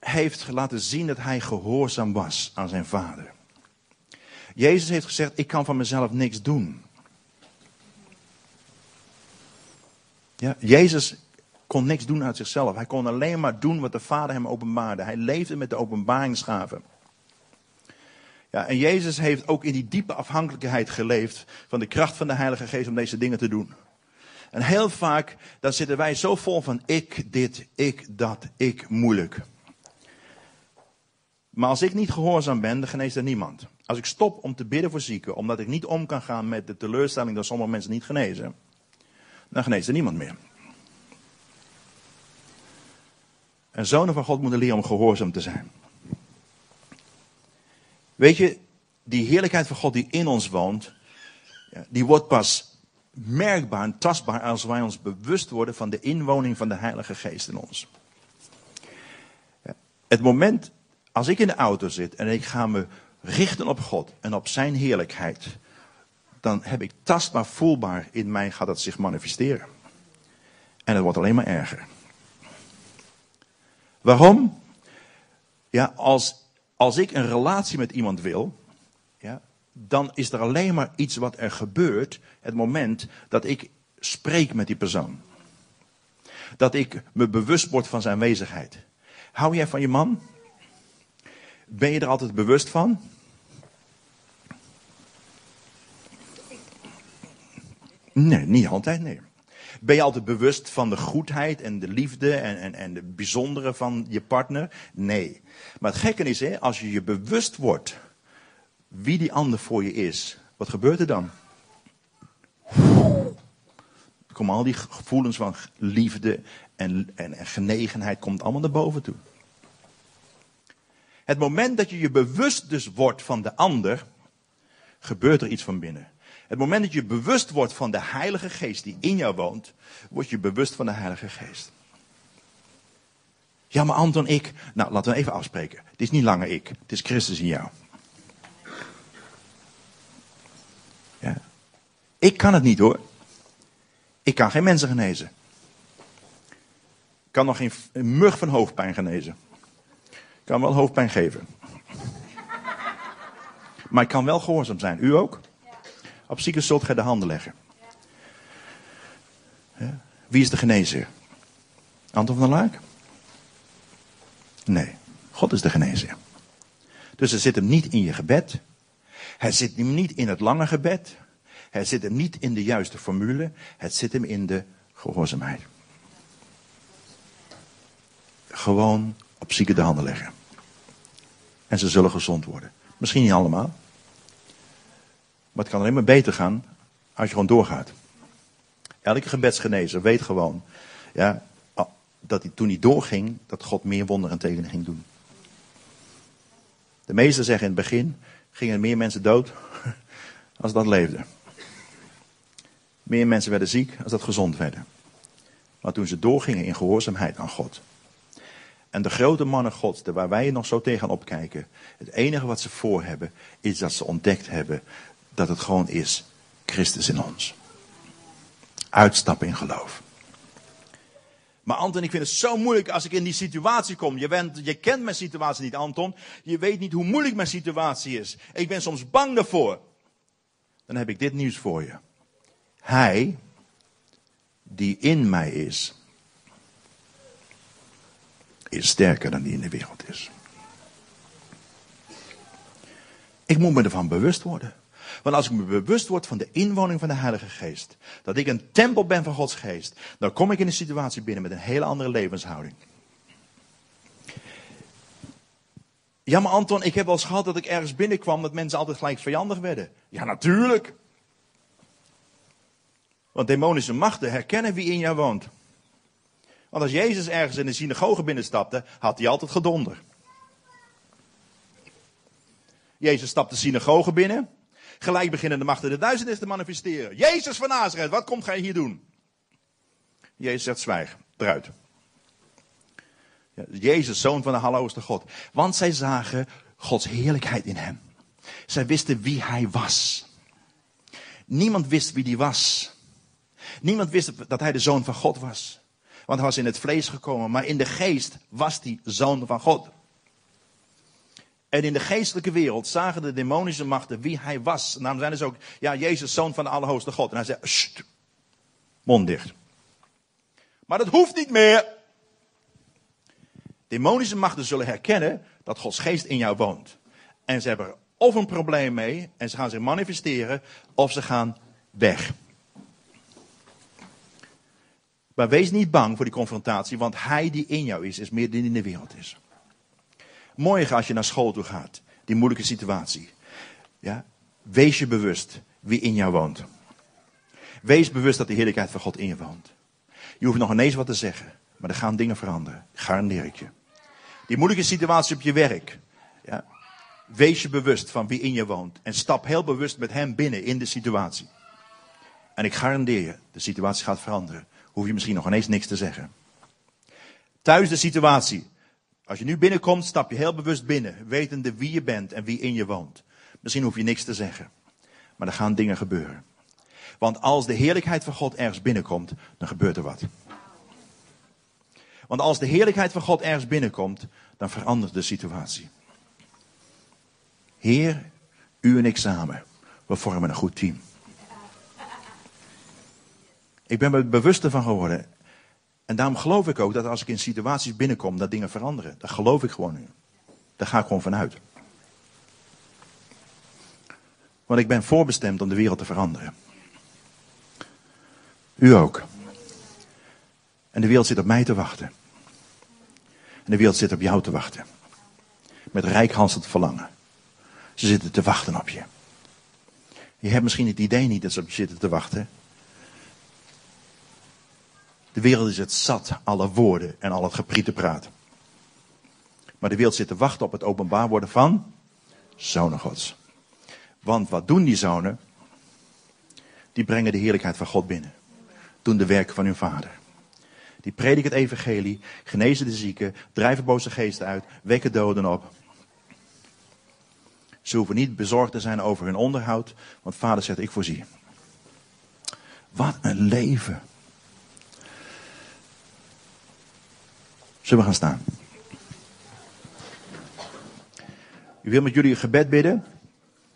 heeft laten zien dat hij gehoorzaam was aan zijn vader. Jezus heeft gezegd, ik kan van mezelf niks doen. Ja, Jezus kon niks doen uit zichzelf. Hij kon alleen maar doen wat de Vader hem openbaarde. Hij leefde met de openbaringsgaven. Ja, en Jezus heeft ook in die diepe afhankelijkheid geleefd van de kracht van de Heilige Geest om deze dingen te doen. En heel vaak, dan zitten wij zo vol van ik dit, ik dat, ik moeilijk. Maar als ik niet gehoorzaam ben, dan geneest er niemand. Als ik stop om te bidden voor zieken, omdat ik niet om kan gaan met de teleurstelling dat sommige mensen niet genezen, dan geneest er niemand meer. En zonen van God moeten leren om gehoorzaam te zijn. Weet je, die heerlijkheid van God die in ons woont, die wordt pas merkbaar en tastbaar als wij ons bewust worden van de inwoning van de Heilige Geest in ons. Het moment als ik in de auto zit en ik ga me richten op God en op Zijn heerlijkheid, dan heb ik tastbaar, voelbaar in mij gaat dat zich manifesteren. En het wordt alleen maar erger. Waarom? Ja, als als ik een relatie met iemand wil, ja, dan is er alleen maar iets wat er gebeurt het moment dat ik spreek met die persoon. Dat ik me bewust word van zijn aanwezigheid. Hou jij van je man? Ben je er altijd bewust van? Nee, niet altijd, nee. Ben je altijd bewust van de goedheid en de liefde en, en, en de bijzondere van je partner? Nee. Maar het gekke is, hè, als je je bewust wordt wie die ander voor je is, wat gebeurt er dan? Komen al die gevoelens van liefde en, en, en genegenheid komt allemaal naar boven toe. Het moment dat je je bewust dus wordt van de ander, gebeurt er iets van binnen. Het moment dat je bewust wordt van de Heilige Geest die in jou woont, word je bewust van de Heilige Geest. Ja, maar Anton, ik. Nou, laten we even afspreken. Het is niet langer ik, het is Christus in jou. Ja. Ik kan het niet hoor. Ik kan geen mensen genezen. Ik kan nog geen mug van hoofdpijn genezen. Kan wel hoofdpijn geven. Maar ik kan wel gehoorzaam zijn. U ook? Op zieken zult gij de handen leggen. Wie is de genezer? Anton van der Laak? Nee, God is de genezer. Dus het zit hem niet in je gebed. Het zit hem niet in het lange gebed. Het zit hem niet in de juiste formule. Het zit hem in de gehoorzaamheid. Gewoon op zieken de handen leggen. En ze zullen gezond worden. Misschien niet allemaal. Maar het kan alleen maar beter gaan als je gewoon doorgaat. Elke gebedsgenezer weet gewoon ja, dat hij toen hij doorging, dat God meer wonderen tegen ging doen. De meesten zeggen in het begin, gingen meer mensen dood als dat leefde. Meer mensen werden ziek als dat gezond werden. Maar toen ze doorgingen in gehoorzaamheid aan God. En de grote mannen gods, waar wij nog zo tegen opkijken, het enige wat ze voor hebben, is dat ze ontdekt hebben dat het gewoon is Christus in ons. Uitstappen in geloof. Maar Anton, ik vind het zo moeilijk als ik in die situatie kom. Je, bent, je kent mijn situatie niet, Anton. Je weet niet hoe moeilijk mijn situatie is. Ik ben soms bang daarvoor. Dan heb ik dit nieuws voor je. Hij, die in mij is, is sterker dan die in de wereld is. Ik moet me ervan bewust worden. Want als ik me bewust word van de inwoning van de Heilige Geest, dat ik een tempel ben van Gods Geest, dan kom ik in een situatie binnen met een hele andere levenshouding. Ja, maar Anton, ik heb wel eens gehad dat ik ergens binnenkwam dat mensen altijd gelijk vijandig werden. Ja, natuurlijk. Want demonische machten herkennen wie in jou woont. Want als Jezus ergens in de synagoge binnenstapte, had hij altijd gedonder. Jezus stapt de synagoge binnen. Gelijk beginnen de machten de duisternis te manifesteren. Jezus van Nazareth, wat komt gij hier doen? Jezus zegt zwijg, eruit. Jezus, zoon van de Allerhoogste God. Want zij zagen Gods heerlijkheid in hem. Zij wisten wie hij was. Niemand wist wie hij was. Niemand wist dat hij de zoon van God was. Want hij was in het vlees gekomen, maar in de geest was hij zoon van God. En in de geestelijke wereld zagen de demonische machten wie hij was. En daarom zijn dus ook, ja, Jezus, zoon van de Allerhoogste God. En hij zei, Sst, mond dicht. Maar dat hoeft niet meer. Demonische machten zullen herkennen dat Gods geest in jou woont. En ze hebben er of een probleem mee en ze gaan zich manifesteren, of ze gaan weg. Maar wees niet bang voor die confrontatie, want hij die in jou is, is meer dan in de wereld is. Morgen als je naar school toe gaat, die moeilijke situatie. Ja, wees je bewust wie in jou woont. Wees bewust dat de heerlijkheid van God in je woont. Je hoeft nog ineens wat te zeggen, maar er gaan dingen veranderen. Garandeer ik je. Die moeilijke situatie op je werk. Ja, wees je bewust van wie in je woont. En stap heel bewust met hem binnen in de situatie. En ik garandeer je, de situatie gaat veranderen. Hoef je misschien nog ineens niks te zeggen. Thuis de situatie. Als je nu binnenkomt, stap je heel bewust binnen, wetende wie je bent en wie in je woont. Misschien hoef je niks te zeggen, maar er gaan dingen gebeuren. Want als de heerlijkheid van God ergens binnenkomt, dan gebeurt er wat. Want als de heerlijkheid van God ergens binnenkomt, dan verandert de situatie. Heer, u en ik samen, we vormen een goed team. Ik ben me bewust ervan geworden. En daarom geloof ik ook dat als ik in situaties binnenkom, dat dingen veranderen. Daar geloof ik gewoon in. Daar ga ik gewoon vanuit. Want ik ben voorbestemd om de wereld te veranderen. U ook. En de wereld zit op mij te wachten. En de wereld zit op jou te wachten. Met rijkhalsend verlangen. Ze zitten te wachten op je. Je hebt misschien het idee niet dat ze op je zitten te wachten. De wereld is het zat, alle woorden en al het gepriete praten. Maar de wereld zit te wachten op het openbaar worden van zonen gods. Want wat doen die zonen? Die brengen de heerlijkheid van God binnen. Doen de werken van hun vader. Die prediken het evangelie, genezen de zieken, drijven boze geesten uit, wekken doden op. Ze hoeven niet bezorgd te zijn over hun onderhoud, want vader zegt ik voorzie. Wat een leven. Zullen we gaan staan? Ik wil met jullie een gebed bidden.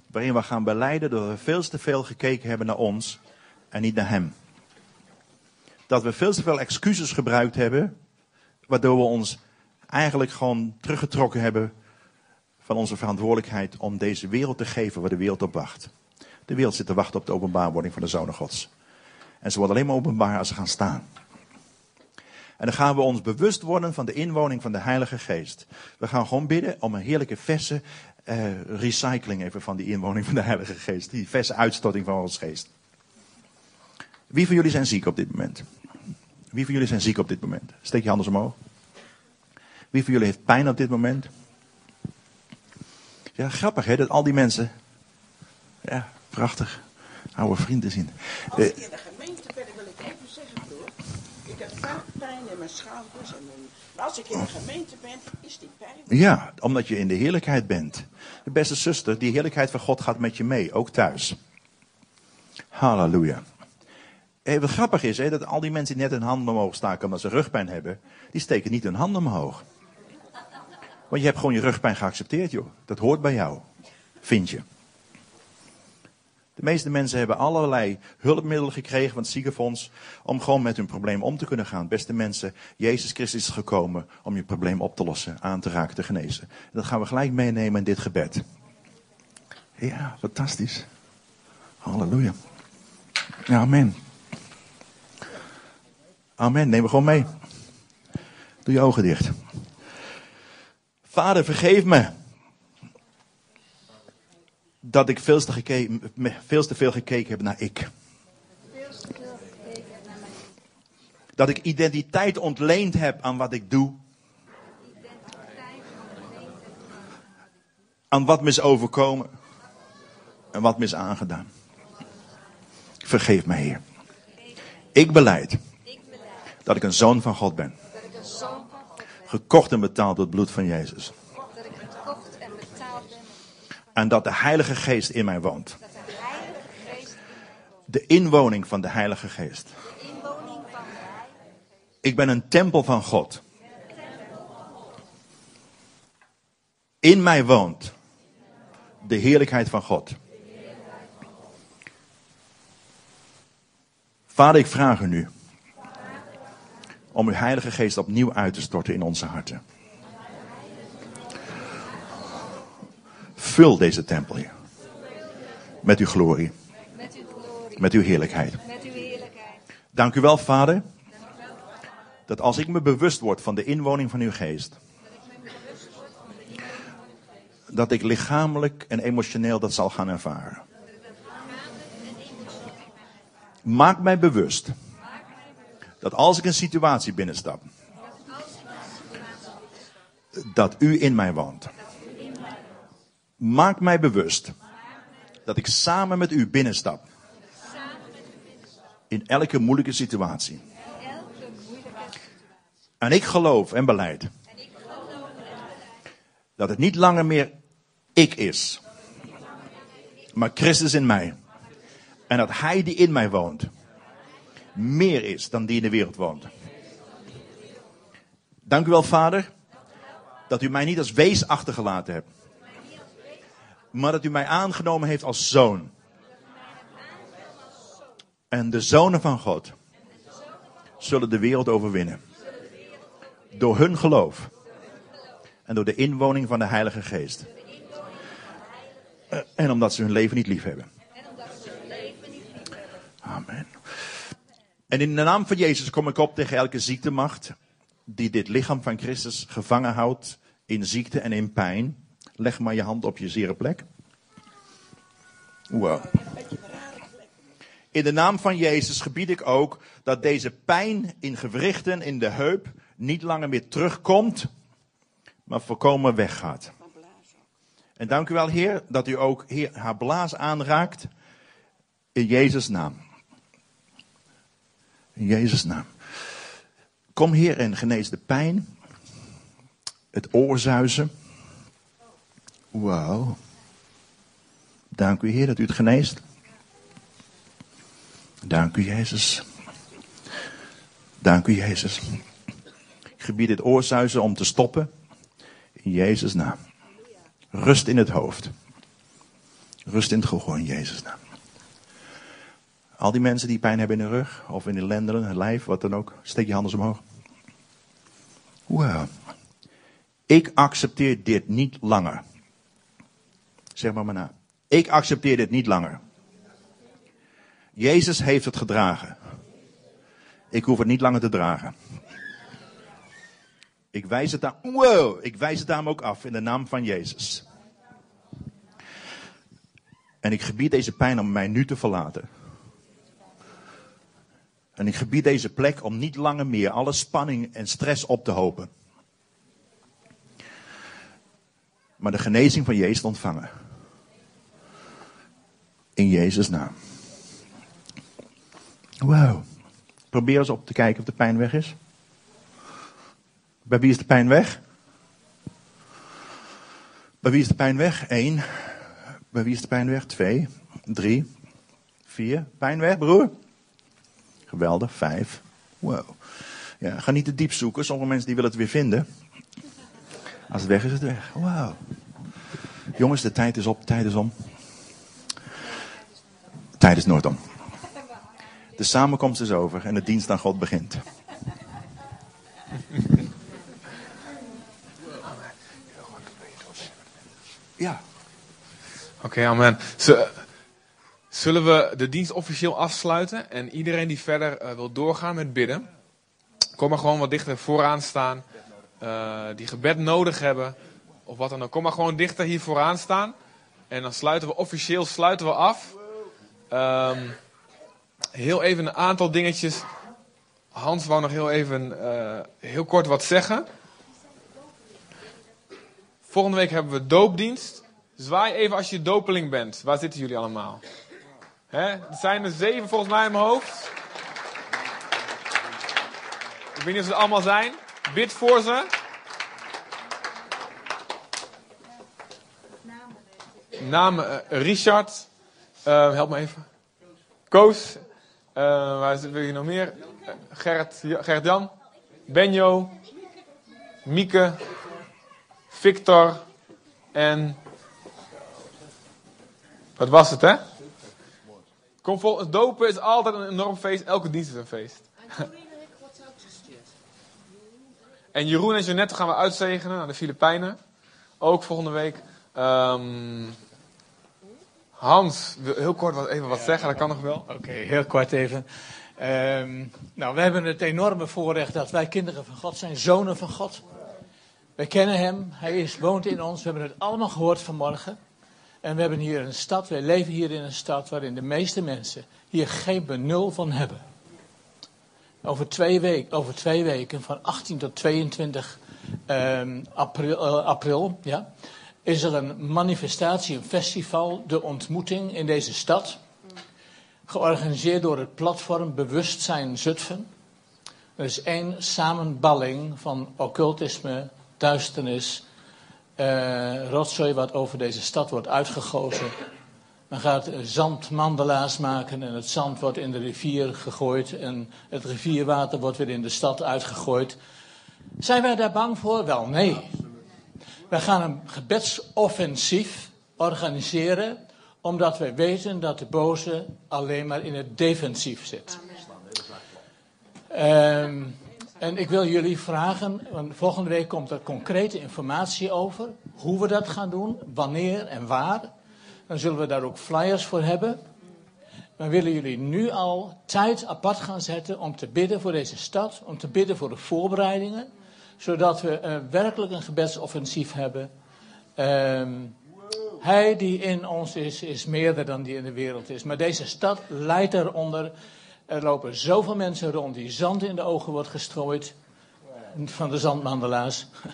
Waarin we gaan beleiden dat we veel te veel gekeken hebben naar ons en niet naar Hem. Dat we veel te veel excuses gebruikt hebben. Waardoor we ons eigenlijk gewoon teruggetrokken hebben van onze verantwoordelijkheid om deze wereld te geven waar de wereld op wacht. De wereld zit te wachten op de openbaarwording van de Zoon Gods. En ze worden alleen maar openbaar als ze gaan staan. En dan gaan we ons bewust worden van de inwoning van de Heilige Geest. We gaan gewoon bidden om een heerlijke verse uh, recycling even van die inwoning van de Heilige Geest. Die verse uitstorting van ons geest. Wie van jullie zijn ziek op dit moment? Wie van jullie zijn ziek op dit moment? Steek je handen omhoog. Wie van jullie heeft pijn op dit moment? Ja, grappig hè, dat al die mensen. Ja, prachtig. Oude vrienden zien in de gemeente ben, wil ik even zeggen hoor. Ik heb vaak pijn en schouders. En als ik in de gemeente ben, is die pijn. Ja, omdat je in de heerlijkheid bent. De beste zuster, die heerlijkheid van God gaat met je mee, ook thuis. Halleluja. Hey, wat grappig is, hè, dat al die mensen die net hun handen omhoog staken omdat ze rugpijn hebben, die steken niet hun handen omhoog. Want je hebt gewoon je rugpijn geaccepteerd, joh. Dat hoort bij jou, vind je. De meeste mensen hebben allerlei hulpmiddelen gekregen van het ziekenfonds om gewoon met hun probleem om te kunnen gaan. Beste mensen, Jezus Christus is gekomen om je probleem op te lossen, aan te raken, te genezen. En dat gaan we gelijk meenemen in dit gebed. Ja, fantastisch. Halleluja. Ja, amen. Amen, neem we gewoon mee. Doe je ogen dicht. Vader, vergeef me dat ik veel te, veel te veel gekeken heb naar ik. Dat ik identiteit ontleend heb aan wat ik doe. Aan wat me is overkomen. En wat me is aangedaan. Vergeef mij, Heer. Ik beleid dat ik een zoon van God ben. Gekocht en betaald door het bloed van Jezus. Dat ik gekocht en betaald ben. En dat de Heilige Geest in mij woont. De inwoning van de Heilige Geest. Ik ben een tempel van God. In mij woont de heerlijkheid van God. Vader, ik vraag u nu om uw Heilige Geest opnieuw uit te storten in onze harten. Vul deze tempel, Heer. Met uw glorie, met uw heerlijkheid. Dank u wel, Vader, dat als ik me bewust word van de inwoning van uw geest, dat ik lichamelijk en emotioneel dat zal gaan ervaren. Maak mij bewust dat als ik een situatie binnenstap, dat u in mij woont. Maak mij bewust dat ik samen met u binnenstap in elke moeilijke situatie. En ik geloof en beleid dat het niet langer meer ik is, maar Christus in mij. En dat Hij die in mij woont, meer is dan die in de wereld woont. Dank u wel, Vader, dat u mij niet als wees achtergelaten hebt, maar dat u mij aangenomen heeft als zoon. En de zonen van God zullen de wereld overwinnen. Door hun geloof. En door de inwoning van de Heilige Geest. Eh, En omdat ze hun leven niet lief hebben. Amen. En in de naam van Jezus kom ik op tegen elke ziektemacht die dit lichaam van Christus gevangen houdt in ziekte en in pijn. Leg maar je hand op je zere plek. Wow. In de naam van Jezus gebied ik ook dat deze pijn in gewrichten in de heup niet langer meer terugkomt, maar voorkomen weggaat. En dank u wel, Heer, dat u ook haar blaas aanraakt in Jezus' naam. In Jezus' naam. Kom, Heer, en genees de pijn, het oorzuizen. Wauw. Dank u, Heer, dat u het geneest. Dank u, Jezus. Dank u, Jezus. Ik gebied het oorzuizen om te stoppen. In Jezus' naam. Rust in het hoofd. Rust in het gehoor in Jezus' naam. Al die mensen die pijn hebben in de rug, of in de lendenen, het lijf, wat dan ook, steek je handen omhoog. Wow. Ik accepteer dit niet langer. Zeg maar maar na. Ik accepteer dit niet langer. Jezus heeft het gedragen. Ik hoef het niet langer te dragen. Ik wijs het aan, wow, ik wijs het aan ook af in de naam van Jezus. En ik gebied deze pijn om mij nu te verlaten. En ik gebied deze plek om niet langer meer alle spanning en stress op te hopen. Maar de genezing van Jezus ontvangen. In Jezus' naam. Wow. Probeer eens op te kijken of de pijn weg is. Bij wie is de pijn weg? Bij wie is de pijn weg? Eén. Bij wie is de pijn weg? Twee. Drie. Vier. Pijn weg, broer? Geweldig. Vijf. Wow. Ja, ga niet te diep zoeken. Sommige mensen die willen het weer vinden. Als het weg is, is het weg. Wow. Jongens, de tijd is op. De tijd is om. De tijd is nooit om. De samenkomst is over en de dienst aan God begint. Ja. Oké, amen. Z- Zullen we de dienst officieel afsluiten? En iedereen die verder eh, wil doorgaan met bidden, kom maar gewoon wat dichter vooraan staan. Eh, die gebed nodig hebben, of wat dan ook. Kom maar gewoon dichter hier vooraan staan. En dan sluiten we officieel sluiten we af. Ehm, heel even een aantal dingetjes. Hans wou nog heel even eh, heel kort wat zeggen. Volgende week hebben we doopdienst. Zwaai even als je dopeling bent. Waar zitten jullie allemaal? Hè? Er zijn er zeven volgens mij in mijn hoofd. Ik weet niet of ze het allemaal zijn. Bid voor ze. Naam eh, Richard. Eh, help me even. Koos. Eh, waar zit- wil je nog meer? Eh, Gerrit, Gerrit Jan. Benjo. Mieke. Victor. En. Wat was het, hè? Kom vol, dopen is altijd een enorm feest. Elke dienst is een feest. En Jeroen en Jeanette gaan we uitzegenen naar de Filipijnen. Ook volgende week. Ehm, Hans, heel kort wat, even wat zeggen, dat kan nog wel. Oké, heel kort even. Ehm, nou, we hebben het enorme voorrecht dat wij kinderen van God zijn, zonen van God. Wij kennen Hem, Hij is, woont in ons. We hebben het allemaal gehoord vanmorgen. En we hebben hier een stad, wij leven hier in een stad waarin de meeste mensen hier geen benul van hebben. Over twee, week, over twee weken, van 18 tot 22 ehm, april, eh, april ja, is er een manifestatie, een festival, de ontmoeting in deze stad. Georganiseerd door het platform Bewustzijn Zutphen. Er is één samenballing van occultisme, duisternis, eh, rotzooi wat over deze stad wordt uitgegoten. Men gaat zandmandelaars maken en het zand wordt in de rivier gegooid en het rivierwater wordt weer in de stad uitgegooid. Zijn wij daar bang voor? Wel, nee. Wij gaan een gebedsoffensief organiseren, omdat wij weten dat de boze alleen maar in het defensief zit. Ehm, en ik wil jullie vragen, want volgende week komt er concrete informatie over hoe we dat gaan doen, wanneer en waar. Dan zullen we daar ook flyers voor hebben. Maar willen jullie nu al tijd apart gaan zetten om te bidden voor deze stad, om te bidden voor de voorbereidingen, zodat we eh, werkelijk een gebedsoffensief hebben. Ehm, hij die in ons is, is meerder dan die in de wereld is. Maar deze stad leidt eronder. Er lopen zoveel mensen rond die zand in de ogen wordt gestrooid. Van de zandmandelaars.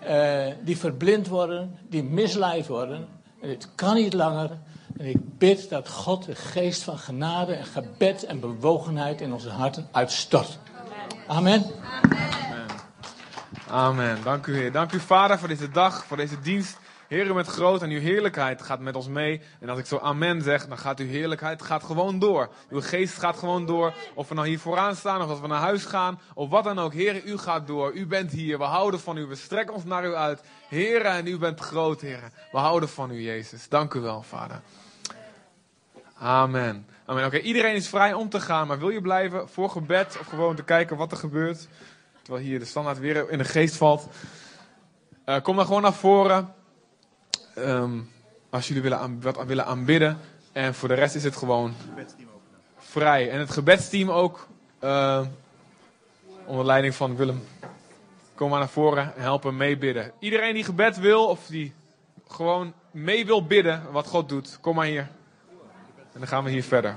Eh, die verblind worden, die misleid worden. En dit kan niet langer. En ik bid dat God de geest van genade en gebed en bewogenheid in onze harten uitstort. Amen. Amen. Dank u, Heer. Dank u, Vader, voor deze dag, voor deze dienst. Heer, u bent groot en uw heerlijkheid gaat met ons mee. En als ik zo amen zeg, dan gaat uw heerlijkheid gaat gewoon door. Uw geest gaat gewoon door. Of we nou hier vooraan staan, of als we naar huis gaan, of wat dan ook. Heer, u gaat door. U bent hier. We houden van u. We strekken ons naar u uit. Heer, en u bent groot, Heer. We houden van u, Jezus. Dank u wel, Vader. Amen. Amen. Oké, iedereen is vrij om te gaan, maar wil je blijven voor gebed of gewoon te kijken wat er gebeurt? Terwijl hier de standaard weer in de geest valt. Eh, kom dan gewoon naar voren. Ehm, als jullie willen aan, wat willen aanbidden. En voor de rest is het gewoon vrij. En het gebedsteam ook. eh, onder leiding van Willem. Kom maar naar voren en help hem meebidden. Iedereen die gebed wil of die gewoon mee wil bidden wat God doet. Kom maar hier. En dan gaan we hier verder.